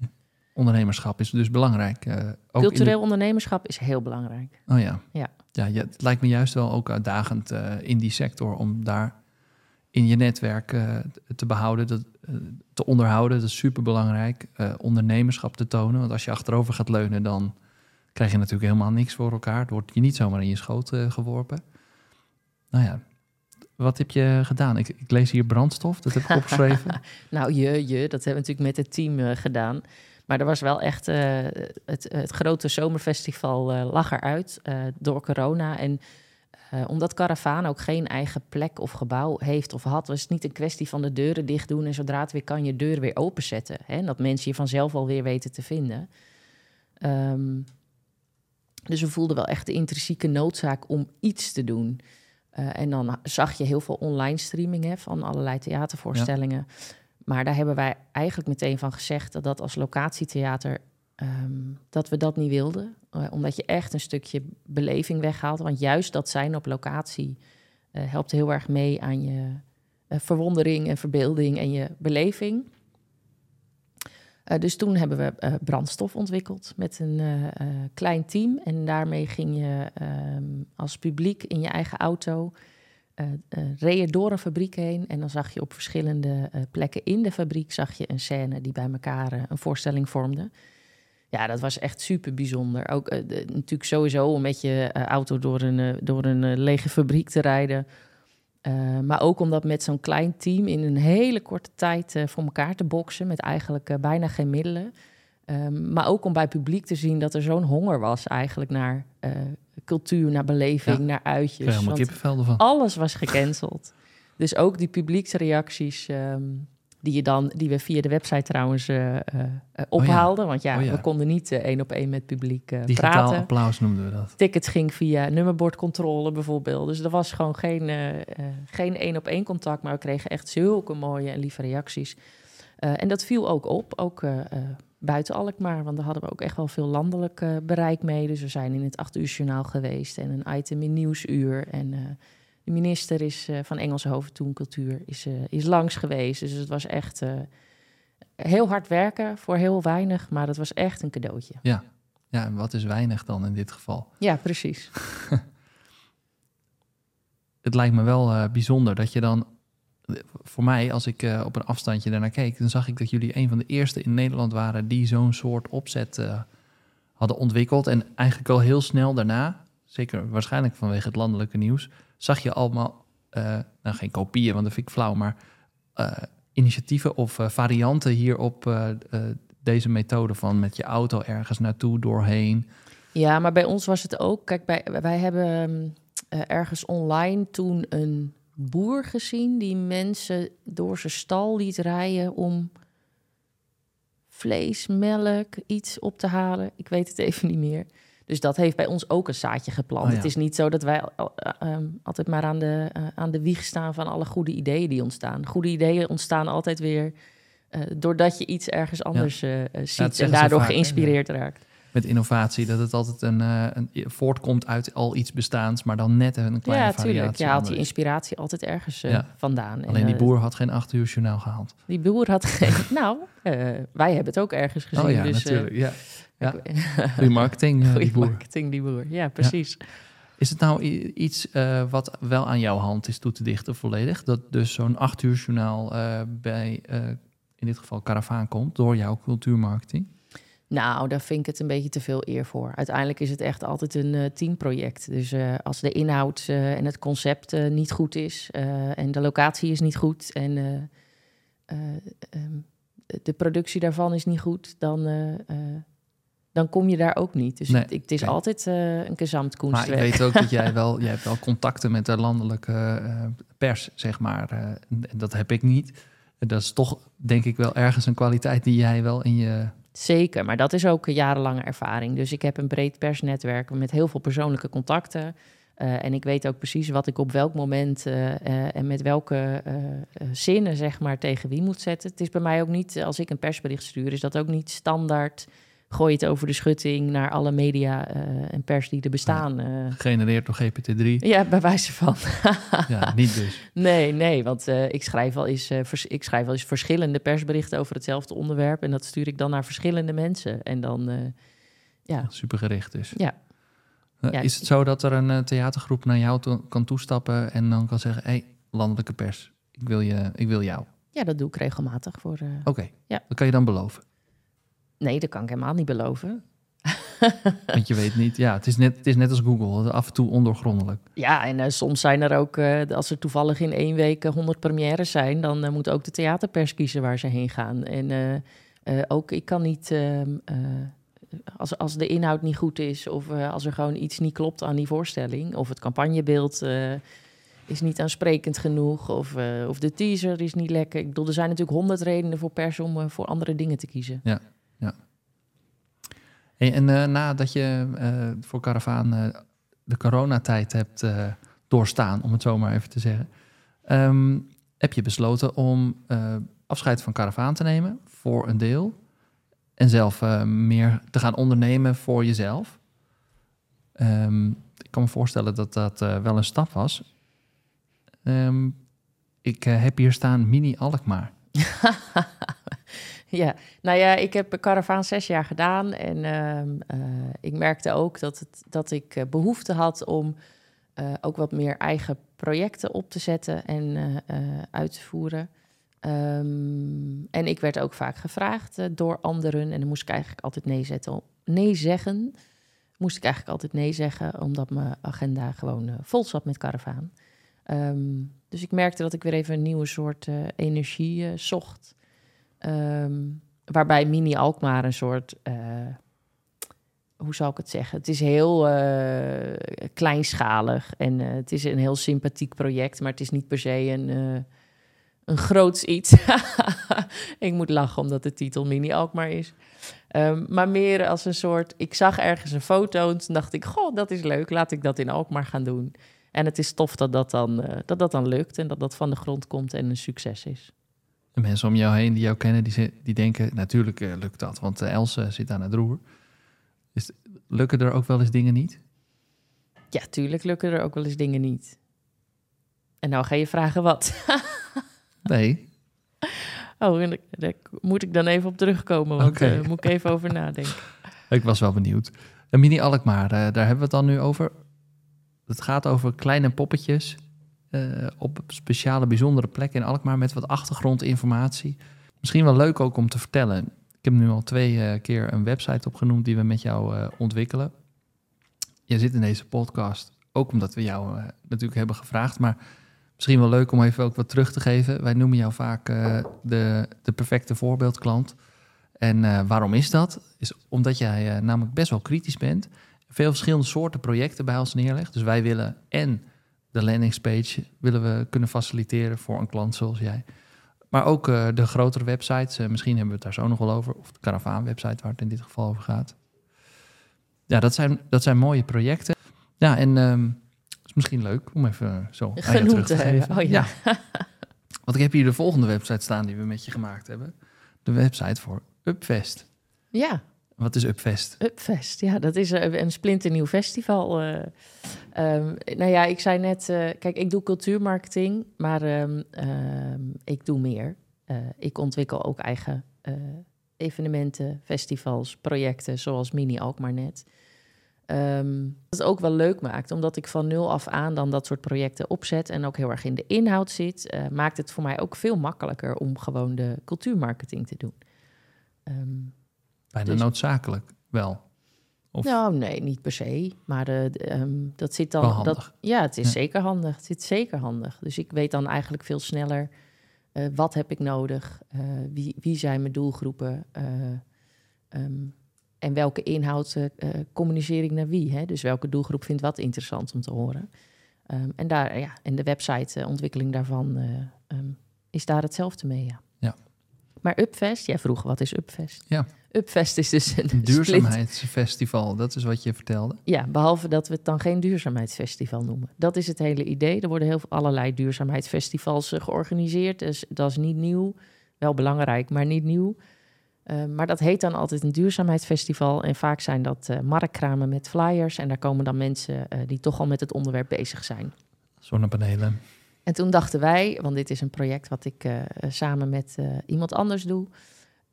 A: Ondernemerschap is dus belangrijk. eh, ook
B: Cultureel ondernemerschap is heel belangrijk.
A: Oh ja.
B: Ja.
A: Ja, ja, het lijkt me juist wel ook uitdagend eh, in die sector om daar in je netwerk te behouden, dat, te onderhouden. Dat is super belangrijk. ondernemerschap te tonen. Want als je achterover gaat leunen, dan krijg je natuurlijk helemaal niks voor elkaar. Het wordt je niet zomaar in je schoot geworpen. Nou ja, wat heb je gedaan? Ik, ik lees hier brandstof, dat heb ik opgeschreven.
B: Nou, je, je, dat hebben we natuurlijk met het team eh, gedaan. Maar er was wel echt eh, het, het grote zomerfestival eh, lag eruit door corona. En omdat Caravaan ook geen eigen plek of gebouw heeft of had, was het niet een kwestie van de deuren dicht doen en zodra het weer kan, je deur weer openzetten. Hè? En dat mensen je vanzelf alweer weten te vinden. Ehm, dus we voelden wel echt de intrinsieke noodzaak om iets te doen. Eh, en dan zag je heel veel online streaming hè, van allerlei theatervoorstellingen. Maar daar hebben wij eigenlijk meteen van gezegd dat dat als locatietheater ehm, dat we dat niet wilden. Eh, omdat je echt een stukje beleving weghaalt. Want juist dat zijn op locatie eh, helpt heel erg mee aan je verwondering en verbeelding en je beleving. Eh, dus toen hebben we eh, brandstof ontwikkeld met een eh, klein team. En daarmee ging je ehm, als publiek in je eigen auto reed je door een fabriek heen en dan zag je op verschillende plekken in de fabriek zag je een scène die bij elkaar een voorstelling vormde. Ja, dat was echt super bijzonder. Ook natuurlijk sowieso om met je auto door een, door een lege fabriek te rijden. Eh, maar ook om dat met zo'n klein team in een hele korte tijd eh, voor elkaar te boksen met eigenlijk eh, bijna geen middelen. Ehm, maar ook om bij publiek te zien dat er zo'n honger was eigenlijk naar cultuur, naar beleving,
A: Ja.
B: naar uitjes.
A: helemaal
B: Want-
A: kippenvel ervan.
B: alles was gecanceld. dus ook die publieksreacties ehm, die, je dan, die we via de website trouwens eh, eh, eh, ophaalden. Want ja,
A: Oh ja.
B: we konden niet één op één met publiek
A: Digitaal
B: praten.
A: applaus noemden we dat.
B: Tickets ging via nummerbordcontrole bijvoorbeeld. Dus er was gewoon geen, geen één op één contact. Maar we kregen echt zulke mooie en lieve reacties. En dat viel ook op, ook buiten Alkmaar. Want daar hadden we ook echt wel veel landelijk bereik mee. Dus we zijn in het 8 uur journaal geweest en een item in Nieuwsuur. En de minister is, eh, van Engelse Hoofdtoen Cultuur is, eh, is langs geweest. Dus het was echt eh, heel hard werken voor heel weinig. Maar het was echt een cadeautje.
A: Ja. ja, en wat is weinig dan in dit geval?
B: Ja, precies.
A: het lijkt me wel bijzonder dat je dan... Voor mij, als ik op een afstandje daarnaar keek... dan zag ik dat jullie een van de eerste in Nederland waren... die zo'n soort opzet hadden ontwikkeld. En eigenlijk al heel snel daarna... zeker waarschijnlijk vanwege het landelijke nieuws... zag je allemaal, eh, nou geen kopieën, want dat vind ik flauw... maar eh, initiatieven of eh, varianten hier op eh, eh, deze methode... van met je auto ergens naartoe, doorheen...
B: Ja, maar bij ons was het ook. Kijk, wij hebben ergens online toen een boer gezien die mensen door zijn stal liet rijden om vlees, melk, iets op te halen. Ik weet het even niet meer. Dus dat heeft bij ons ook een zaadje geplant.
A: Oh ja.
B: Het is niet zo dat wij al- eh, ehm, altijd maar aan de, eh, aan de wieg staan van alle goede ideeën die ontstaan. Goede ideeën ontstaan altijd weer eh, doordat je iets ergens anders eh, eh, ziet en daardoor
A: vaak,
B: geïnspireerd raakt.
A: Met innovatie, dat het altijd een, eh, een voortkomt uit al iets bestaans, maar dan net een kleine
B: ja,
A: variatie.
B: tuurlijk. Je haalt die inspiratie altijd ergens eh,
A: Ja.
B: vandaan. En,
A: Alleen die
B: eh,
A: boer had geen acht uur journaal gehaald.
B: Die boer had geen... nou, wij hebben het ook ergens gezien.
A: oh ja,
B: dus,
A: natuurlijk. ja. Ja. Goeie marketing, die boer.
B: marketing, die boer. Ja, precies.
A: Is het nou iets wat wel aan jouw hand is toe te dichten volledig? Dat dus zo'n acht uur journaal bij, in dit geval Caravaan komt, door jouw cultuurmarketing?
B: Nou, daar vind ik het een beetje te veel eer voor. Uiteindelijk is het echt altijd een eh, teamproject. Dus eh, als de inhoud eh, en het concept niet goed is... en de locatie is niet goed... en eh, eh, ehm, de productie daarvan is niet goed... dan, dan kom je daar ook niet. Dus
A: Nee,
B: het, het is altijd een
A: Maar ik
B: gezamtkunstwerk.
A: weet ook dat jij wel, jij hebt wel contacten met de landelijke pers, zeg maar. en dat heb ik niet. Dat is toch, denk ik, wel ergens een kwaliteit die jij wel in je...
B: Zeker, maar dat is ook een jarenlange ervaring. Dus ik heb een breed persnetwerk met heel veel persoonlijke contacten. Eh, en ik weet ook precies wat ik op welk moment eh, eh, en met welke zinnen zeg maar, tegen wie moet zetten. Het is bij mij ook niet, als ik een persbericht stuur, is dat ook niet standaard. Gooi het over de schutting naar alle media eh, en pers die er bestaan. eh.
A: Gegenereerd door GPT-3.
B: ja, bij wijze van.
A: Ja, niet dus.
B: Nee, nee, want eh, ik, schrijf wel eens, vers- ik schrijf wel eens verschillende persberichten over hetzelfde onderwerp. En dat stuur ik dan naar verschillende mensen. En dan, ja,
A: Supergericht dus.
B: ja, Ja.
A: Is het zo dat er een theatergroep naar jou toe- kan toestappen en dan kan zeggen: hé, hey, landelijke pers, ik wil, je, ik wil jou.
B: ja, dat doe ik regelmatig voor.
A: Oké,
B: Ja.
A: dat kan je dan beloven.
B: Nee, dat kan ik helemaal niet beloven.
A: Want je weet niet, ja, het is net, het is net als Google, af en toe ondoorgrondelijk.
B: Ja, en eh, soms zijn er ook, eh, als er toevallig in één week eh, 100 premières zijn, dan moet ook de theaterpers kiezen waar ze heen gaan. En ook ik kan niet, ehm, eh, als, als de inhoud niet goed is of als er gewoon iets niet klopt aan die voorstelling, of het campagnebeeld is niet aansprekend genoeg, of, of de teaser is niet lekker. Ik bedoel, er zijn natuurlijk honderd redenen voor pers om voor andere dingen te kiezen.
A: Hey, en eh, nadat je eh, voor Caravaan eh, de coronatijd hebt doorstaan, om het zo maar even te zeggen, ehm, heb je besloten om afscheid van Caravaan te nemen voor een deel en zelf meer te gaan ondernemen voor jezelf. Ehm, ik kan me voorstellen dat dat wel een stap was. Ehm, ik heb hier staan Mini Alkmaar.
B: Ja, nou ja, ik heb Caravaan zes jaar gedaan en ehm, eh, ik merkte ook dat, het, dat ik eh, behoefte had om eh, ook wat meer eigen projecten op te zetten en uit te voeren. Ehm, en ik werd ook vaak gevraagd door anderen en dan moest ik eigenlijk altijd nee, zetten, nee zeggen. Moest ik eigenlijk altijd nee zeggen, omdat mijn agenda gewoon vol zat met Caravaan. Ehm, dus ik merkte dat ik weer even een nieuwe soort energie zocht. Ehm, waarbij Mini Alkmaar een soort, eh, hoe zal ik het zeggen? Het is heel eh, kleinschalig en eh, het is een heel sympathiek project, maar het is niet per se een, een groots iets. ik moet lachen omdat de titel Mini Alkmaar is. Ehm, maar meer als een soort, ik zag ergens een foto en toen dacht ik, goh, dat is leuk, laat ik dat in Alkmaar gaan doen. En het is tof dat dat dan, dat, dat dan lukt en dat dat van de grond komt en een succes is.
A: De mensen om jou heen die jou kennen, die, ze- die denken, natuurlijk eh, lukt dat, want eh, Else zit aan het roer. Lukken er ook wel eens dingen niet?
B: Ja, tuurlijk lukken er ook wel eens dingen niet. En nou ga je vragen wat.
A: Nee.
B: Oh, en daar- daar moet ik dan even op terugkomen, want
A: Oké.
B: eh, moet ik even over nadenken.
A: Ik was wel benieuwd. Mini Alkmaar, daar hebben we het dan nu over. Het gaat over kleine poppetjes op speciale bijzondere plekken in Alkmaar met wat achtergrondinformatie. Misschien wel leuk ook om te vertellen. Ik heb nu al twee eh, keer een website opgenoemd die we met jou eh, ontwikkelen. Je zit in deze podcast ook omdat we jou eh, natuurlijk hebben gevraagd, maar misschien wel leuk om even ook wat terug te geven. Wij noemen jou vaak eh, de, de perfecte voorbeeldklant. En eh, waarom is dat? Is omdat jij eh, namelijk best wel kritisch bent. Veel verschillende soorten projecten bij ons neerlegt. Dus wij willen en de landingspage willen we kunnen faciliteren voor een klant zoals jij. Maar ook eh, de grotere websites. eh, misschien hebben we het daar zo nog wel over. Of de Caravaan website waar het in dit geval over gaat. Ja, dat zijn, dat zijn mooie projecten. Ja, en ehm, is misschien leuk om even zo aan terug
B: te
A: geven.
B: Oh ja.
A: Want ik heb hier de volgende website staan die we met je gemaakt hebben. De website voor Upfest.
B: Ja,
A: Wat is Upfest?
B: Upfest, ja, dat is een, een splinternieuw festival. Uh, um, nou ja, ik zei net, uh, kijk, ik doe cultuurmarketing, maar um, um, ik doe meer. Ik ontwikkel ook eigen evenementen, festivals, projecten, zoals Mini Alkmaar net. Dat ook wel leuk maakt, omdat ik van nul af aan dan dat soort projecten opzet en ook heel erg in de inhoud zit, maakt het voor mij ook veel makkelijker om gewoon de cultuurmarketing te doen. Um,
A: Bijna dus, noodzakelijk wel.
B: Of? Nou, nee, niet per se. Maar uh, um, dat zit dan. Dat, ja, het is ja. zeker handig. Het zit zeker handig. Dus ik weet dan eigenlijk veel sneller uh, wat heb ik nodig, uh, wie, wie zijn mijn doelgroepen. Um, en welke inhoud communiceer ik naar wie? Hè? Dus welke doelgroep vindt wat interessant om te horen? Um, en, daar, ja, en de websiteontwikkeling daarvan is daar hetzelfde mee. Ja.
A: ja.
B: Maar Upfest, jij vroeg wat is Upfest?
A: Ja.
B: Upfest is dus een,
A: duurzaamheidsfestival, dat is wat je vertelde.
B: Ja, behalve dat we het dan geen duurzaamheidsfestival noemen. Dat is het hele idee. Er worden heel veel allerlei duurzaamheidsfestivals georganiseerd. Dus dat is niet nieuw. Wel belangrijk, maar niet nieuw. Uh, maar dat heet dan altijd een duurzaamheidsfestival. En vaak zijn dat uh, marktkramen met flyers. En daar komen dan mensen die toch al met het onderwerp bezig zijn.
A: Zonnepanelen.
B: En toen dachten wij, want dit is een project wat ik samen met iemand anders doe.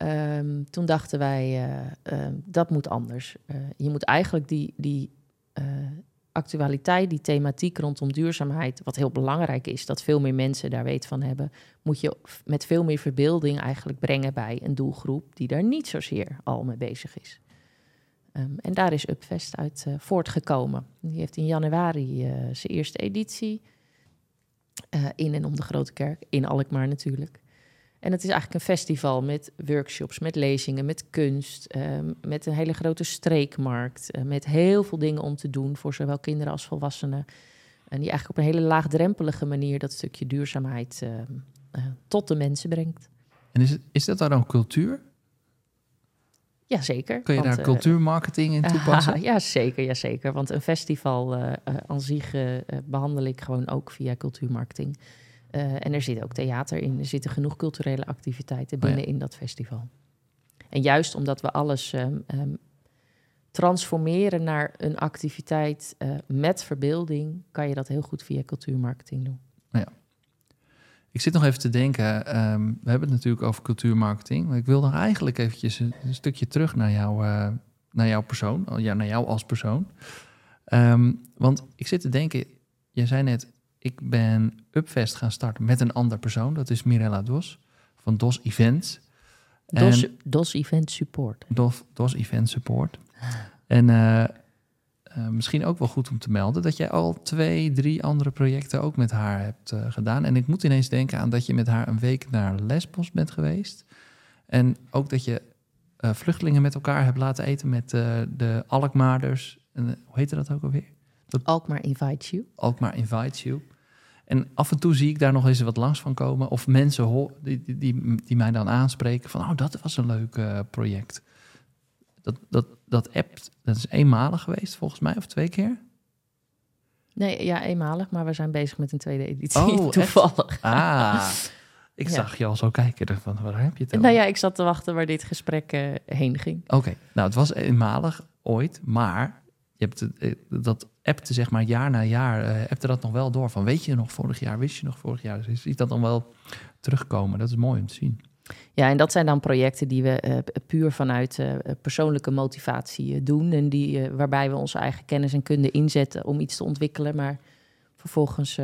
B: Um, toen dachten wij, dat moet anders. je moet eigenlijk die, die actualiteit, die thematiek rondom duurzaamheid, wat heel belangrijk is, dat veel meer mensen daar weet van hebben, moet je met veel meer verbeelding eigenlijk brengen bij een doelgroep die daar niet zozeer al mee bezig is. Um, en daar is Upfest uit voortgekomen. Die heeft in januari zijn eerste editie in en om de Grote Kerk, in Alkmaar natuurlijk. En het is eigenlijk een festival met workshops, met lezingen, met kunst, um, met een hele grote streekmarkt, uh, met heel veel dingen om te doen voor zowel kinderen als volwassenen. En die eigenlijk op een hele laagdrempelige manier dat stukje duurzaamheid uh, uh, tot de mensen brengt.
A: En is, het, is dat dan cultuur?
B: Jazeker.
A: Kun je want, daar cultuurmarketing in toepassen?
B: ja, zeker, ja, zeker. Want een festival aan zich behandel ik gewoon ook via cultuurmarketing. Uh, en er zit ook theater in. Er zitten genoeg culturele activiteiten binnen oh ja. in dat festival. En juist omdat we alles um, um, transformeren naar een activiteit uh, met verbeelding, kan je dat heel goed via cultuurmarketing doen.
A: Ja. Ik zit nog even te denken, um, we hebben het natuurlijk over cultuurmarketing, maar ik wil nog eigenlijk eventjes een, een stukje terug naar, jou, uh, naar jouw persoon, ja, naar jou als persoon. want ik zit te denken, jij zei net, ik ben Upfest gaan starten met een ander persoon. Dat is Mirella Dos van Dos Events.
B: Dos, en, Dos Event Support.
A: Dos, Dos Event Support. En uh, uh, misschien ook wel goed om te melden dat jij al twee, drie andere projecten ook met haar hebt uh, gedaan. En ik moet ineens denken aan dat je met haar een week naar Lesbos bent geweest. En ook dat je vluchtelingen met elkaar hebt laten eten met de Alkmaarders. En, hoe heette dat ook alweer?
B: Dat... Alkmaar Invites You.
A: Alkmaar Invites You. En af en toe zie ik daar nog eens wat langs van komen. Of mensen die, die, die, die mij dan aanspreken van... oh, dat was een leuk uh, project. Dat, dat, dat app, dat is eenmalig geweest volgens mij, of twee keer?
B: Nee, ja, eenmalig. Maar we zijn bezig met een tweede editie, oh, toevallig.
A: Echt? Ah, ik ja. zag je al zo kijken. Van, waar heb je het
B: over? Nou ja, ik zat te wachten waar dit gesprek uh, heen ging.
A: Oké, okay. nou het was eenmalig ooit, maar je hebt het, eh, dat appte zeg maar jaar na jaar, uh, appte dat nog wel door. Van weet je nog vorig jaar, wist je nog vorig jaar? Dus je ziet dat dan wel terugkomen. Dat is mooi om te zien.
B: Ja, en dat zijn dan projecten die we uh, puur vanuit uh, persoonlijke motivatie uh, doen. En die, waarbij we onze eigen kennis en kunde inzetten om iets te ontwikkelen. Maar vervolgens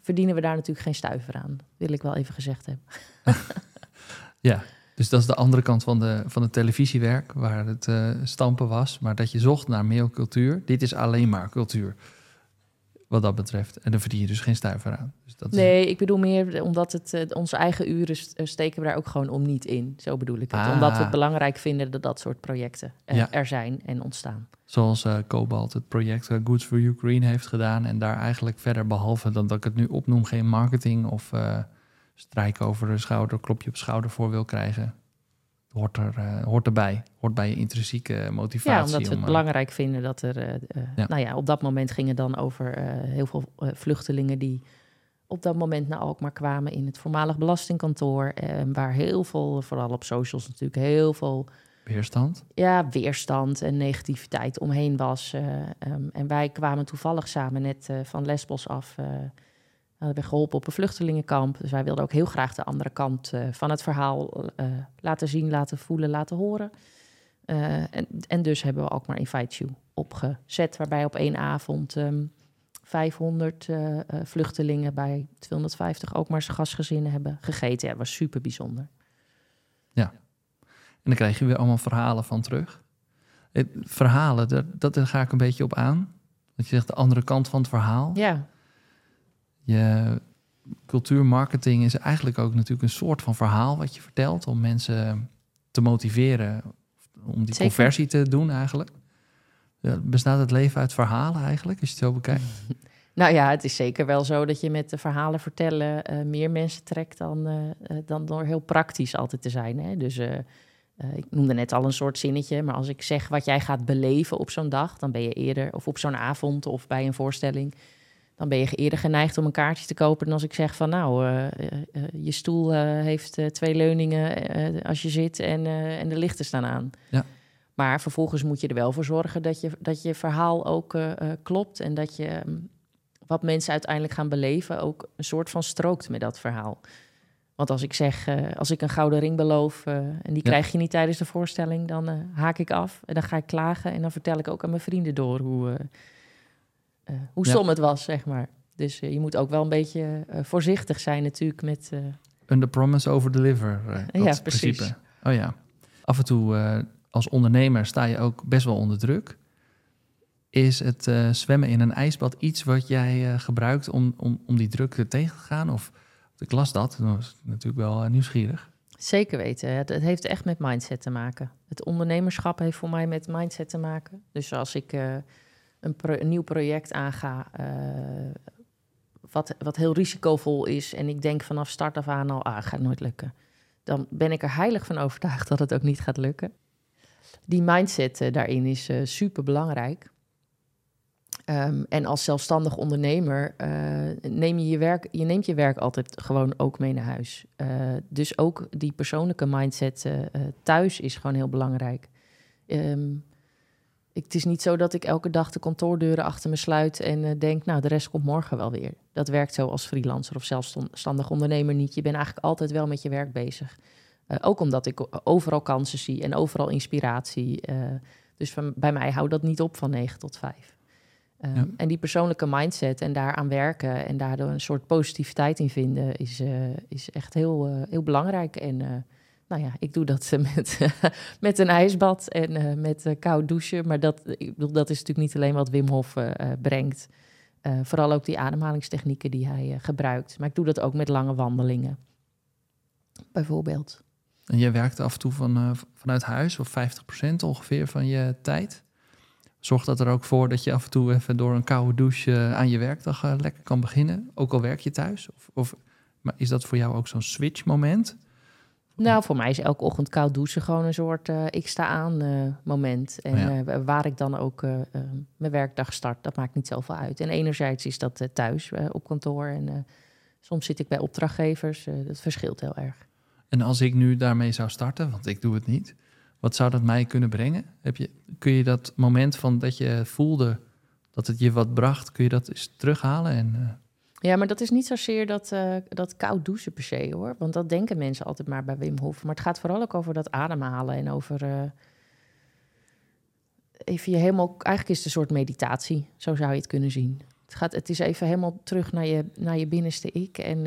B: verdienen we daar natuurlijk geen stuiver aan. Wil ik wel even gezegd hebben.
A: ja, dus dat is de andere kant van, de, van het televisiewerk, waar het uh, stampen was. Maar dat je zocht naar meer cultuur. Dit is alleen maar cultuur, wat dat betreft. En dan verdien je dus geen stuiver aan. Dus dat
B: nee, is... ik bedoel meer omdat het, uh, onze eigen uren eh, steken we daar ook gewoon om niet in. Zo bedoel ik het. Ah. Omdat we het belangrijk vinden dat dat soort projecten uh, ja. er zijn en ontstaan.
A: Zoals Cobalt het project Goods for Ukraine heeft gedaan. En daar eigenlijk verder, behalve dan dat ik het nu opnoem, geen marketing of strijk over de schouder, klopje op schouder voor wil krijgen. Hoort, er, uh, hoort erbij. Hoort bij je intrinsieke motivatie.
B: Ja, omdat we het om, belangrijk vinden dat er... Uh, ja. Nou ja, op dat moment ging het dan over heel veel vluchtelingen... die op dat moment naar Alkmaar kwamen in het voormalig belastingkantoor... waar heel veel, vooral op socials natuurlijk, heel veel
A: Weerstand?
B: Ja, weerstand en negativiteit omheen was. Uh, um, en wij kwamen toevallig samen net uh, van Lesbos af. Uh, hadden we geholpen op een vluchtelingenkamp. Dus wij wilden ook heel graag de andere kant van het verhaal laten zien, laten voelen, laten horen. en, en dus hebben we ook maar Invite You opgezet, waarbij op één avond um, 500 vluchtelingen bij 250 ook maar gastgezinnen hebben gegeten. Ja, was super bijzonder.
A: Ja, en dan krijg je weer allemaal verhalen van terug. Het, verhalen, dat, dat, daar ga ik een beetje op aan. Dat je zegt de andere kant van het verhaal.
B: Ja.
A: Je cultuurmarketing is eigenlijk ook natuurlijk een soort van verhaal wat je vertelt om mensen te motiveren om die conversie te doen eigenlijk. Bestaat het leven uit verhalen eigenlijk, als je het zo bekijkt?
B: Nou ja, het is zeker wel zo dat je met de verhalen vertellen uh, meer mensen trekt dan, uh, dan door heel praktisch altijd te zijn. Hè? Dus uh, ik noemde net al een soort zinnetje, maar als ik zeg wat jij gaat beleven op zo'n dag, dan ben je eerder, of op zo'n avond of bij een voorstelling, dan ben je eerder geneigd om een kaartje te kopen dan als ik zeg van nou, je stoel heeft twee leuningen als je zit en, en de lichten staan aan.
A: Ja.
B: Maar vervolgens moet je er wel voor zorgen dat je, dat je verhaal ook klopt en dat je mm, wat mensen uiteindelijk gaan beleven ook een soort van strookt met dat verhaal. Want als ik zeg, uh, als ik een gouden ring beloof uh, en die krijg je niet tijdens de voorstelling, dan uh, haak ik af en dan ga ik klagen en dan vertel ik ook aan mijn vrienden door hoe, hoe stom het was, zeg maar. Dus je moet ook wel een beetje voorzichtig zijn natuurlijk met...
A: Under promise, over deliver.
B: ja, precies. Principe.
A: Oh ja. Af en toe als ondernemer sta je ook best wel onder druk. Is het zwemmen in een ijsbad iets wat jij gebruikt om, om, om die druk tegen te gaan? Of ik las dat, dat was natuurlijk wel nieuwsgierig.
B: Zeker weten. Het, het, heeft echt met mindset te maken. Het ondernemerschap heeft voor mij met mindset te maken. Dus als ik een, nieuw project aanga, wat, wat heel risicovol is, en ik denk vanaf start af aan al, ah, gaat nooit lukken. Dan ben ik er heilig van overtuigd dat het ook niet gaat lukken. Die mindset daarin is super belangrijk. Um, en als zelfstandig ondernemer uh, neem je je werk, je neemt je werk altijd gewoon ook mee naar huis. Uh, dus ook die persoonlijke mindset uh, thuis is gewoon heel belangrijk. Um, ik, het is niet zo dat ik elke dag de kantoordeuren achter me sluit en denk, nou, de rest komt morgen wel weer. Dat werkt zo als freelancer of zelfstandig ondernemer niet. Je bent eigenlijk altijd wel met je werk bezig. ook omdat ik overal kansen zie en overal inspiratie. dus van, bij mij houdt dat niet op van 9 tot 5. Ehm, en die persoonlijke mindset en daaraan werken en daardoor een soort positiviteit in vinden, is, is echt heel, heel belangrijk. En nou ja, ik doe dat met, met een ijsbad en met koud douchen. Maar dat, ik bedoel, dat is natuurlijk niet alleen wat Wim Hof brengt. vooral ook die ademhalingstechnieken die hij gebruikt. Maar ik doe dat ook met lange wandelingen, bijvoorbeeld.
A: En jij werkt af en toe van, vanuit huis, of 50% ongeveer van je tijd? Zorg dat er ook voor dat je af en toe even door een koude douche eh, aan je werkdag uh, lekker kan beginnen. Ook al werk je thuis. Of, of maar is dat voor jou ook zo'n switch moment?
B: Nou, voor mij is elke ochtend koud douchen gewoon een soort uh, ik sta aan moment. En oh waar ik dan ook mijn werkdag start, dat maakt niet zoveel uit. En enerzijds is dat thuis op kantoor en soms zit ik bij opdrachtgevers. dat verschilt heel erg.
A: En als ik nu daarmee zou starten, want ik doe het niet, wat zou dat mij kunnen brengen? Heb je, kun je dat moment van dat je voelde dat het je wat bracht, kun je dat eens terughalen? En.
B: Ja, maar dat is niet zozeer dat, uh, dat koud douchen per se hoor. Want dat denken mensen altijd maar bij Wim Hof. Maar het gaat vooral ook over dat ademhalen en over. Uh, even je helemaal. Eigenlijk is het een soort meditatie, zo zou je het kunnen zien. Het, gaat, het is even helemaal terug naar je, naar je binnenste ik. En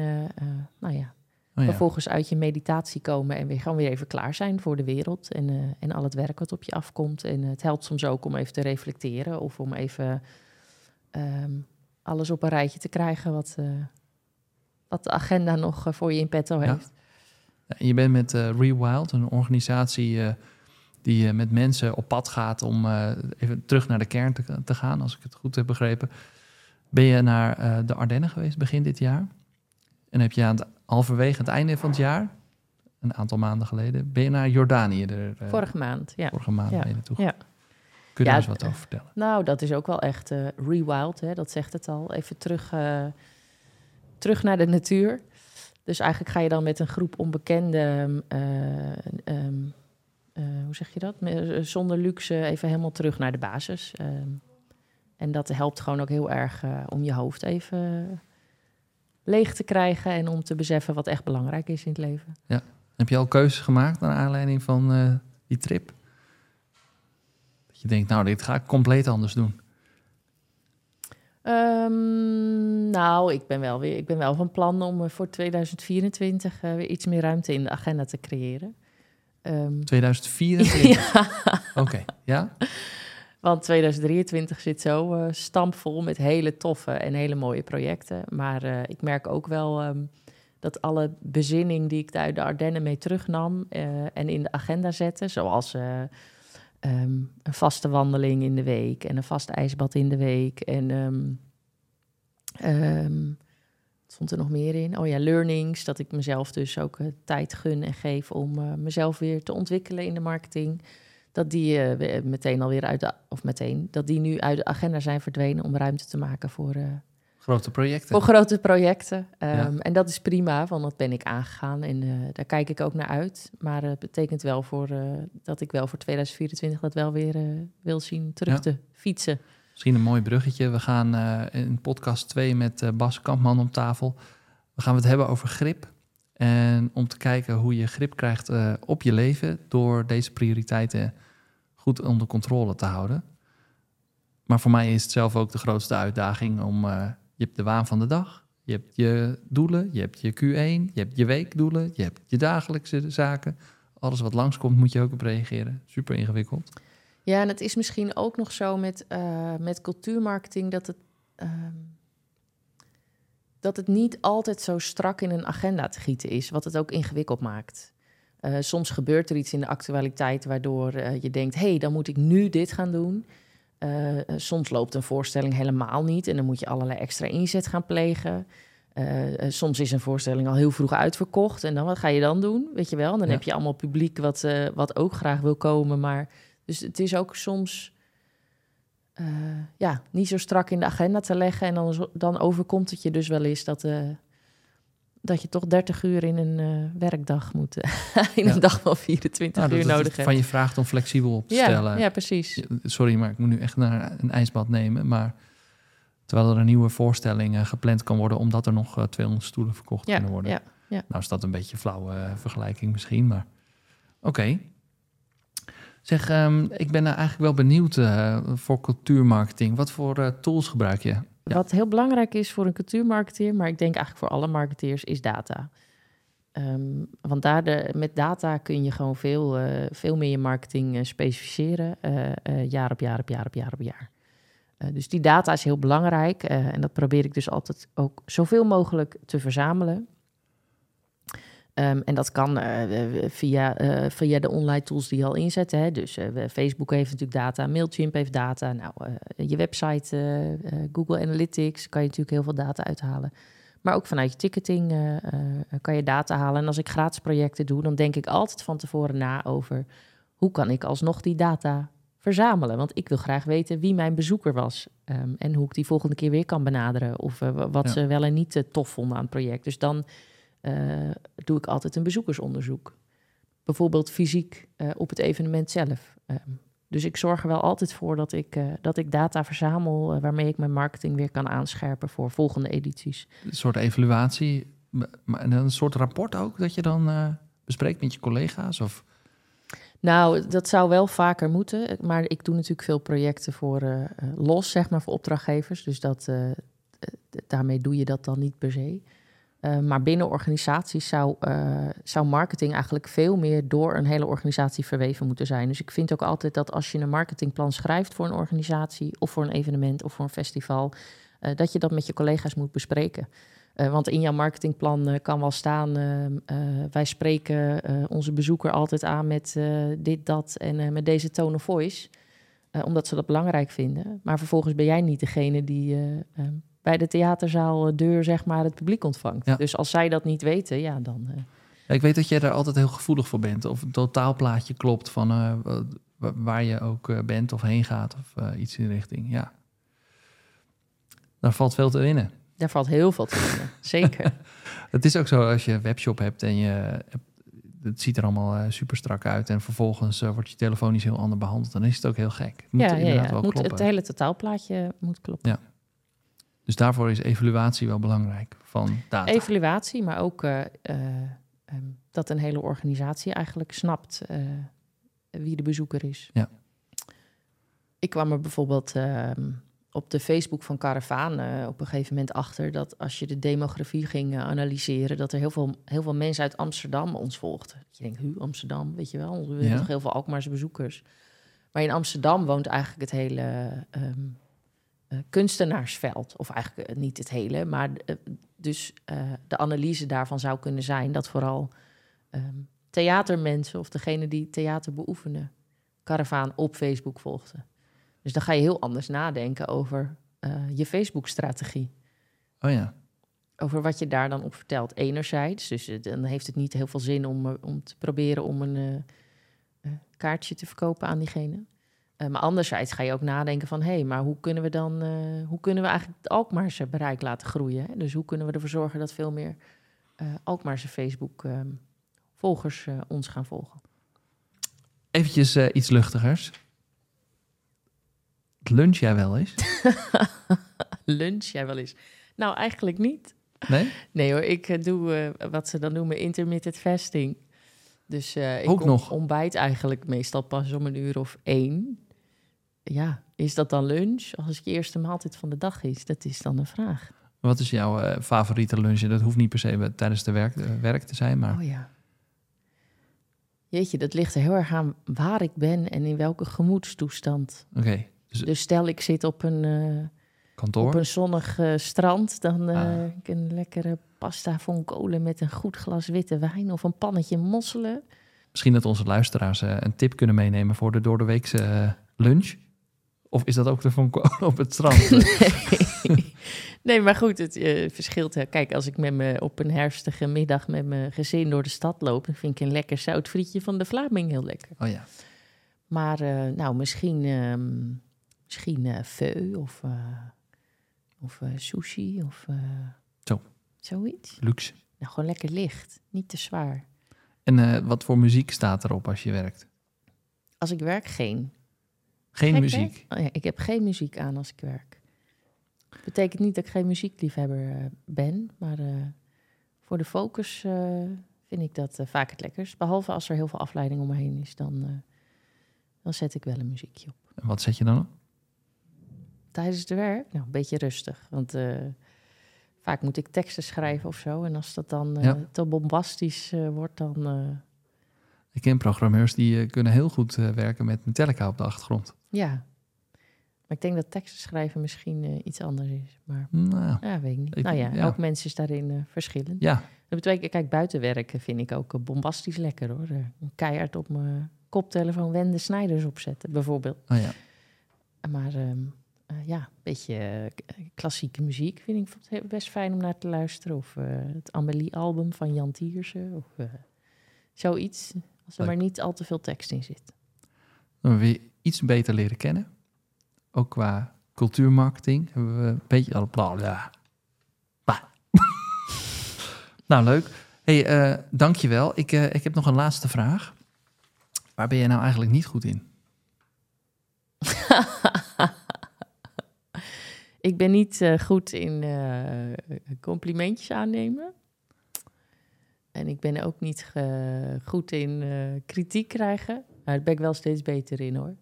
B: nou ja, Oh Vervolgens uit je meditatie komen en weer gewoon weer even klaar zijn voor de wereld. En, uh, en al het werk wat op je afkomt. En het helpt soms ook om even te reflecteren of om even um, alles op een rijtje te krijgen wat, uh, wat de agenda nog uh, voor je in petto heeft.
A: Ja. Je bent met Rewild, een organisatie die met mensen op pad gaat om even terug naar de kern te, te, gaan, als ik het goed heb begrepen. Ben je naar de Ardennen geweest begin dit jaar? En heb je aan het halverwege het einde van het jaar, een aantal maanden geleden, ben je naar Jordanië. Er,
B: vorige maand, ja.
A: Vorige maand
B: ja.
A: ben je naartoe. Ja. Kun je ja, eens wat over vertellen?
B: Nou, dat is ook wel echt uh, rewild, hè? dat zegt het al. Even terug, uh, terug naar de natuur. Dus eigenlijk ga je dan met een groep onbekende um, hoe zeg je dat? Zonder luxe even helemaal terug naar de basis. Ehm, en dat helpt gewoon ook heel erg om je hoofd even leeg te krijgen en om te beseffen wat echt belangrijk is in het leven.
A: Ja. Heb je al keuzes gemaakt naar aanleiding van die trip? Je denkt, nou, dit ga ik compleet anders doen.
B: Um, nou, ik ben, wel weer, ik ben wel van plan om voor 2024 uh, weer iets meer ruimte in de agenda te creëren.
A: Um, 2024? ja. Oké, ja.
B: Want 2023 zit zo uh, stampvol met hele toffe en hele mooie projecten. Maar uh, ik merk ook wel um, dat alle bezinning die ik uit de Ardennen mee terugnam uh, en in de agenda zette, zoals um, een vaste wandeling in de week en een vast ijsbad in de week. En um, um, wat stond er nog meer in? Oh ja, learnings. Dat ik mezelf dus ook uh, tijd gun en geef om uh, mezelf weer te ontwikkelen in de marketing. Dat die uh, meteen alweer uit de, of meteen, dat die nu uit de agenda zijn verdwenen om ruimte te maken voor
A: Grote projecten.
B: Voor grote projecten. Um, En dat is prima, want dat ben ik aangegaan en uh, daar kijk ik ook naar uit. Maar het betekent wel voor, uh, dat ik wel voor 2024 dat wel weer uh, wil zien terug ja. te fietsen.
A: Misschien een mooi bruggetje. We gaan in podcast 2 met Bas Kampman om tafel. We gaan het hebben over grip. En om te kijken hoe je grip krijgt op je leven door deze prioriteiten goed onder controle te houden. Maar voor mij is het zelf ook de grootste uitdaging om je hebt de waan van de dag, je hebt je doelen, je hebt je Q1, je hebt je weekdoelen, je hebt je dagelijkse zaken. Alles wat langskomt moet je ook op reageren. Super ingewikkeld.
B: Ja, en het is misschien ook nog zo met, uh, met cultuurmarketing dat het, uh, dat het niet altijd zo strak in een agenda te gieten is, wat het ook ingewikkeld maakt. Uh, soms gebeurt er iets in de actualiteit waardoor uh, je denkt: hé, hey, dan moet ik nu dit gaan doen. Uh, soms loopt een voorstelling helemaal niet en dan moet je allerlei extra inzet gaan plegen. Uh, soms is een voorstelling al heel vroeg uitverkocht en dan wat ga je dan doen? Weet je wel? Dan heb je allemaal publiek wat, wat ook graag wil komen. Maar dus het is ook soms ja, niet zo strak in de agenda te leggen. En dan, dan overkomt het je dus wel eens dat, dat je toch 30 uur in een uh, werkdag moet. in ja. een dag van 24 nou, uur nodig hebt.
A: Van je vraagt om flexibel op te
B: ja,
A: stellen.
B: Ja, precies.
A: Sorry, maar ik moet nu echt naar een ijsbad nemen. Maar terwijl er een nieuwe voorstelling uh, gepland kan worden, omdat er nog uh, 200 stoelen verkocht
B: ja,
A: kunnen worden.
B: Ja, ja.
A: Nou is dat een beetje een flauwe vergelijking misschien, maar oké. Okay. Zeg, um, ik ben eigenlijk wel benieuwd voor cultuurmarketing. Wat voor tools gebruik je?
B: Wat heel belangrijk is voor een cultuurmarketeer, maar ik denk eigenlijk voor alle marketeers, is data. Um, want daar de, met data kun je gewoon veel, uh, veel meer je marketing uh, specificeren, uh, jaar op jaar op jaar op jaar op jaar. dus die data is heel belangrijk en dat probeer ik dus altijd ook zoveel mogelijk te verzamelen. Um, en dat kan uh, via, uh, via de online tools die je al inzetten. Hè. Dus uh, Facebook heeft natuurlijk data, Mailchimp heeft data. Nou, je website, Google Analytics, kan je natuurlijk heel veel data uithalen. Maar ook vanuit je ticketing kan je data halen. En als ik gratis projecten doe, dan denk ik altijd van tevoren na over... hoe kan ik alsnog die data verzamelen? Want ik wil graag weten wie mijn bezoeker was. Um, en hoe ik die volgende keer weer kan benaderen. Of wat ja. ze wel en niet tof vonden aan het project. Dus dan doe ik altijd een bezoekersonderzoek. Bijvoorbeeld fysiek uh, op het evenement zelf. Uh, dus ik zorg er wel altijd voor dat ik, uh, dat ik data verzamel waarmee ik mijn marketing weer kan aanscherpen voor volgende edities.
A: Een soort evaluatie, maar een soort rapport ook dat je dan bespreekt met je collega's? Of?
B: Nou, dat zou wel vaker moeten. Maar ik doe natuurlijk veel projecten voor los, zeg maar, voor opdrachtgevers. Dus dat, daarmee doe je dat dan niet per se. Uh, maar binnen organisaties zou, uh, zou marketing eigenlijk veel meer door een hele organisatie verweven moeten zijn. Dus ik vind ook altijd dat als je een marketingplan schrijft voor een organisatie of voor een evenement of voor een festival, uh, dat je dat met je collega's moet bespreken. want in jouw marketingplan kan wel staan: wij spreken onze bezoeker altijd aan met dit, dat en met deze tone of voice, omdat ze dat belangrijk vinden. Maar vervolgens ben jij niet degene die bij de theaterzaal deur zeg maar het publiek ontvangt. Ja. Dus als zij dat niet weten, ja, dan... Uh...
A: Ja, ik weet dat jij daar altijd heel gevoelig voor bent. Of het totaalplaatje klopt van uh, waar je ook bent of heen gaat of iets in de richting. Ja. Daar valt veel te winnen.
B: Daar valt heel veel te winnen, zeker.
A: het is ook zo als je een webshop hebt en je het ziet er allemaal eh, super strak uit. En vervolgens eh, wordt je telefonisch heel ander behandeld. Dan is het ook heel gek. Het moet
B: ja, ja,
A: inderdaad
B: ja.
A: wel
B: moet,
A: kloppen.
B: het hele totaalplaatje moet kloppen.
A: Ja. Dus daarvoor is evaluatie wel belangrijk van data.
B: Evaluatie, maar ook eh, eh, ehm, dat een hele organisatie eigenlijk snapt eh, wie de bezoeker is.
A: Ja.
B: Ik kwam er bijvoorbeeld ehm, op de Facebook van Caravaan eh, op een gegeven moment achter dat als je de demografie ging analyseren, dat er heel veel, heel veel mensen uit Amsterdam ons volgden. Je denkt, hu, Amsterdam, weet je wel, we hebben
A: Ja.
B: heel veel Alkmaarse bezoekers. Maar in Amsterdam woont eigenlijk het hele ehm, eh, kunstenaarsveld. Of eigenlijk eh, niet het hele, maar eh, dus eh, de analyse daarvan zou kunnen zijn dat vooral ehm, theatermensen of degene die theater beoefenen, karavaan op Facebook volgden. Dus dan ga je heel anders nadenken over eh, je Facebook-strategie.
A: Oh ja.
B: Over wat je daar dan op vertelt. Enerzijds, dus eh, dan heeft het niet heel veel zin om, eh, om te proberen om een eh, eh, kaartje te verkopen aan diegene. Eh, maar anderzijds ga je ook nadenken van... hé, hey, maar hoe kunnen we dan... eh, hoe kunnen we eigenlijk het Alkmaarse bereik laten groeien? Hè? Dus hoe kunnen we ervoor zorgen dat veel meer eh Alkmaarse Facebook-volgers eh, ons gaan volgen?
A: Eventjes iets luchtigers. Lunch jij wel eens?
B: Lunch jij wel eens? Nou, eigenlijk niet.
A: Nee?
B: Nee hoor, ik doe wat ze dan noemen intermittent fasting. Dus eh, ik
A: Ook nog?
B: ontbijt eigenlijk meestal pas om een uur of één. Ja, is dat dan lunch? Als het je eerste maaltijd van de dag is, dat is dan een vraag.
A: Wat is jouw eh, favoriete lunch? Dat hoeft niet per se tijdens de werk, eh, werk te zijn, maar
B: Oh ja. Jeetje, dat ligt er heel erg aan waar ik ben en in welke gemoedstoestand.
A: oké. Dus
B: Dus stel ik zit op een,
A: kantoor.
B: op een zonnig eh, strand, dan eh
A: Ah.
B: een lekkere pasta von kolen met een goed glas witte wijn of een pannetje mosselen.
A: Misschien dat onze luisteraars eh, een tip kunnen meenemen voor de doordeweekse lunch. Of is dat ook de van op het strand?
B: nee. nee, maar goed, het verschilt. hè. Kijk, als ik met me op een herfstige middag met mijn gezin door de stad loop, dan vind ik een lekker zout frietje van de Vlaming heel lekker.
A: oh ja.
B: Maar nou, misschien, ehm misschien feu of, of eh, sushi of eh,
A: Zo.
B: zoiets.
A: Luxe.
B: Nou, gewoon lekker licht, niet te zwaar.
A: En eh, wat voor muziek staat erop als je werkt?
B: Als ik werk, geen.
A: Geen
B: Gek,
A: muziek.
B: Oh ja, ik heb geen muziek aan als ik werk. Betekent niet dat ik geen muziekliefhebber ben, maar voor de focus vind ik dat vaak het lekkerst. Behalve als er heel veel afleiding om me heen is, dan, dan zet ik wel een muziekje op.
A: En wat zet je dan op?
B: Tijdens het werk, nou, een beetje rustig, want eh, vaak moet ik teksten schrijven of zo. En als dat dan eh,
A: Ja.
B: te bombastisch eh, wordt, dan...
A: Ik ken programmeurs die kunnen heel goed werken met Metallica op de achtergrond.
B: ja. Maar ik denk dat teksten schrijven misschien iets anders is. Maar
A: Nou,
B: ja, weet ik niet.
A: Ik-
B: nou ja,
A: ja.
B: elk mens is daarin verschillend.
A: ja.
B: Dat betekent, kijk, buiten werken vind ik ook bombastisch lekker hoor. Een keihard op mijn koptelefoon Wende Snijders opzetten, bijvoorbeeld.
A: Oh ja.
B: Maar ehm, eh, ja, een beetje eh, klassieke muziek vind ik best fijn om naar te luisteren. Of eh, het Amelie-album van Jan Tiersen. Of zoiets. Als er
A: Leuk.
B: maar niet al te veel tekst in zit.
A: Dan je iets beter leren kennen. Ook qua cultuurmarketing hebben we een beetje al bla bla. Bah. nou, leuk. hey, eh dankjewel. Ik, ik heb nog een laatste vraag. Waar ben je nou eigenlijk niet goed in?
B: Ik ben niet eh, goed in eh, complimentjes aannemen. En ik ben ook niet goed in eh, kritiek krijgen. Nou, daar ben ik wel steeds beter in hoor.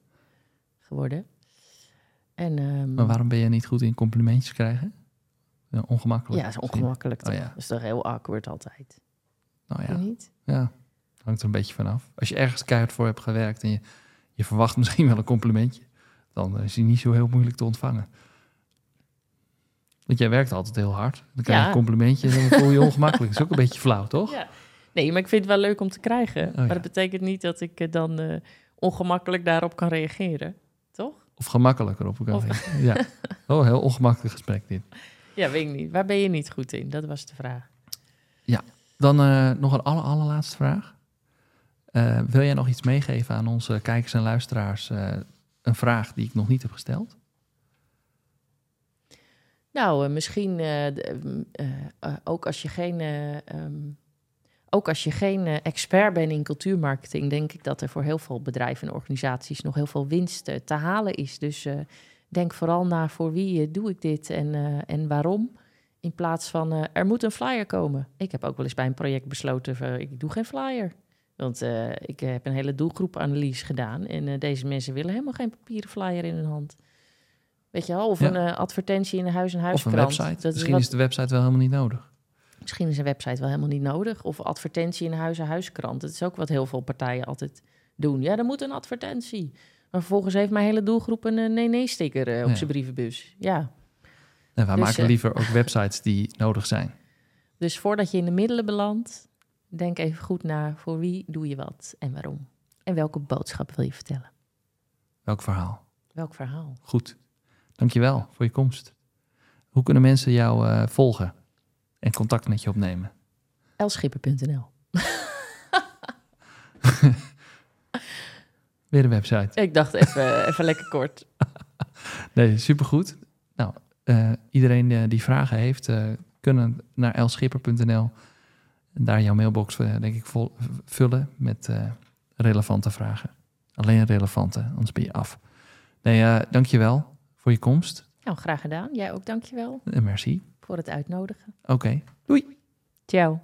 B: Geworden. En, ehm,
A: Maar waarom ben je niet goed in complimentjes krijgen? Ja, ongemakkelijk.
B: ja, dat is ongemakkelijk toch?
A: Oh ja.
B: Dat is toch heel awkward altijd?
A: Nou ja,
B: niet?
A: ja, hangt er een beetje vanaf. Als je ergens keihard voor hebt gewerkt en je, je verwacht misschien wel een complimentje, dan is die niet zo heel moeilijk te ontvangen. Want jij werkt altijd heel hard. Dan krijg je
B: Ja.
A: een complimentje en dan voel je je ongemakkelijk. Dat is ook een beetje flauw, toch?
B: Ja. Nee, maar ik vind het wel leuk om te krijgen.
A: Oh,
B: maar
A: ja.
B: dat betekent niet dat ik eh, dan eh, ongemakkelijk daarop kan reageren. Toch?
A: Of gemakkelijker op elkaar.
B: Of-
A: Ja. Oh, heel ongemakkelijk gesprek dit.
B: Ja, weet ik niet. Waar ben je niet goed in? Dat was de vraag.
A: Dan eh, nog een aller, allerlaatste vraag. Wil jij nog iets meegeven aan onze kijkers en luisteraars? een vraag die ik nog niet heb gesteld?
B: Nou, eh, misschien eh, mm, eh, eh, ook als je geen. eh, ehm, ook als je geen expert bent in cultuurmarketing, denk ik dat er voor heel veel bedrijven en organisaties nog heel veel winst te halen is. Dus denk vooral na voor wie doe ik dit en, en waarom. In plaats van er moet een flyer komen. Ik heb ook wel eens bij een project besloten, ik doe geen flyer. Want ik heb een hele doelgroepanalyse gedaan en deze mensen willen helemaal geen papieren flyer in hun hand. Weet je wel, of
A: Ja.
B: een eh, advertentie in de huis- en
A: Of
B: huiskrant.
A: een website.
B: Dat
A: Misschien
B: wat-
A: is de website wel helemaal niet nodig.
B: Misschien is een website wel helemaal niet nodig. Of advertentie in een huis- en huiskrant. Dat is ook wat heel veel partijen altijd doen. Ja, er moet een advertentie. Maar vervolgens heeft mijn hele doelgroep een eh, nee-nee-sticker eh, op
A: Ja.
B: zijn brievenbus. Ja.
A: En wij
B: Dus,
A: maken liever ook websites die nodig zijn.
B: Dus voordat je in de middelen belandt, denk even goed na voor wie doe je wat en waarom. En welke boodschap wil je vertellen?
A: Welk verhaal?
B: Welk verhaal?
A: Goed. Dankjewel voor je komst. Hoe kunnen mensen jou eh, volgen en contact met je opnemen?
B: Elschipper.nl
A: Weer een website.
B: Ik dacht even, even lekker kort.
A: Nee, supergoed. Nou, eh, iedereen eh, die vragen heeft, kunnen naar elschipper.nl en daar jouw mailbox, denk ik, vol, vullen met relevante vragen. Alleen relevante, anders ben je af. Nee, dankjewel voor je komst.
B: Nou, graag gedaan. Jij ook dankjewel
A: En merci.
B: voor het uitnodigen.
A: Oké.
B: Ciao.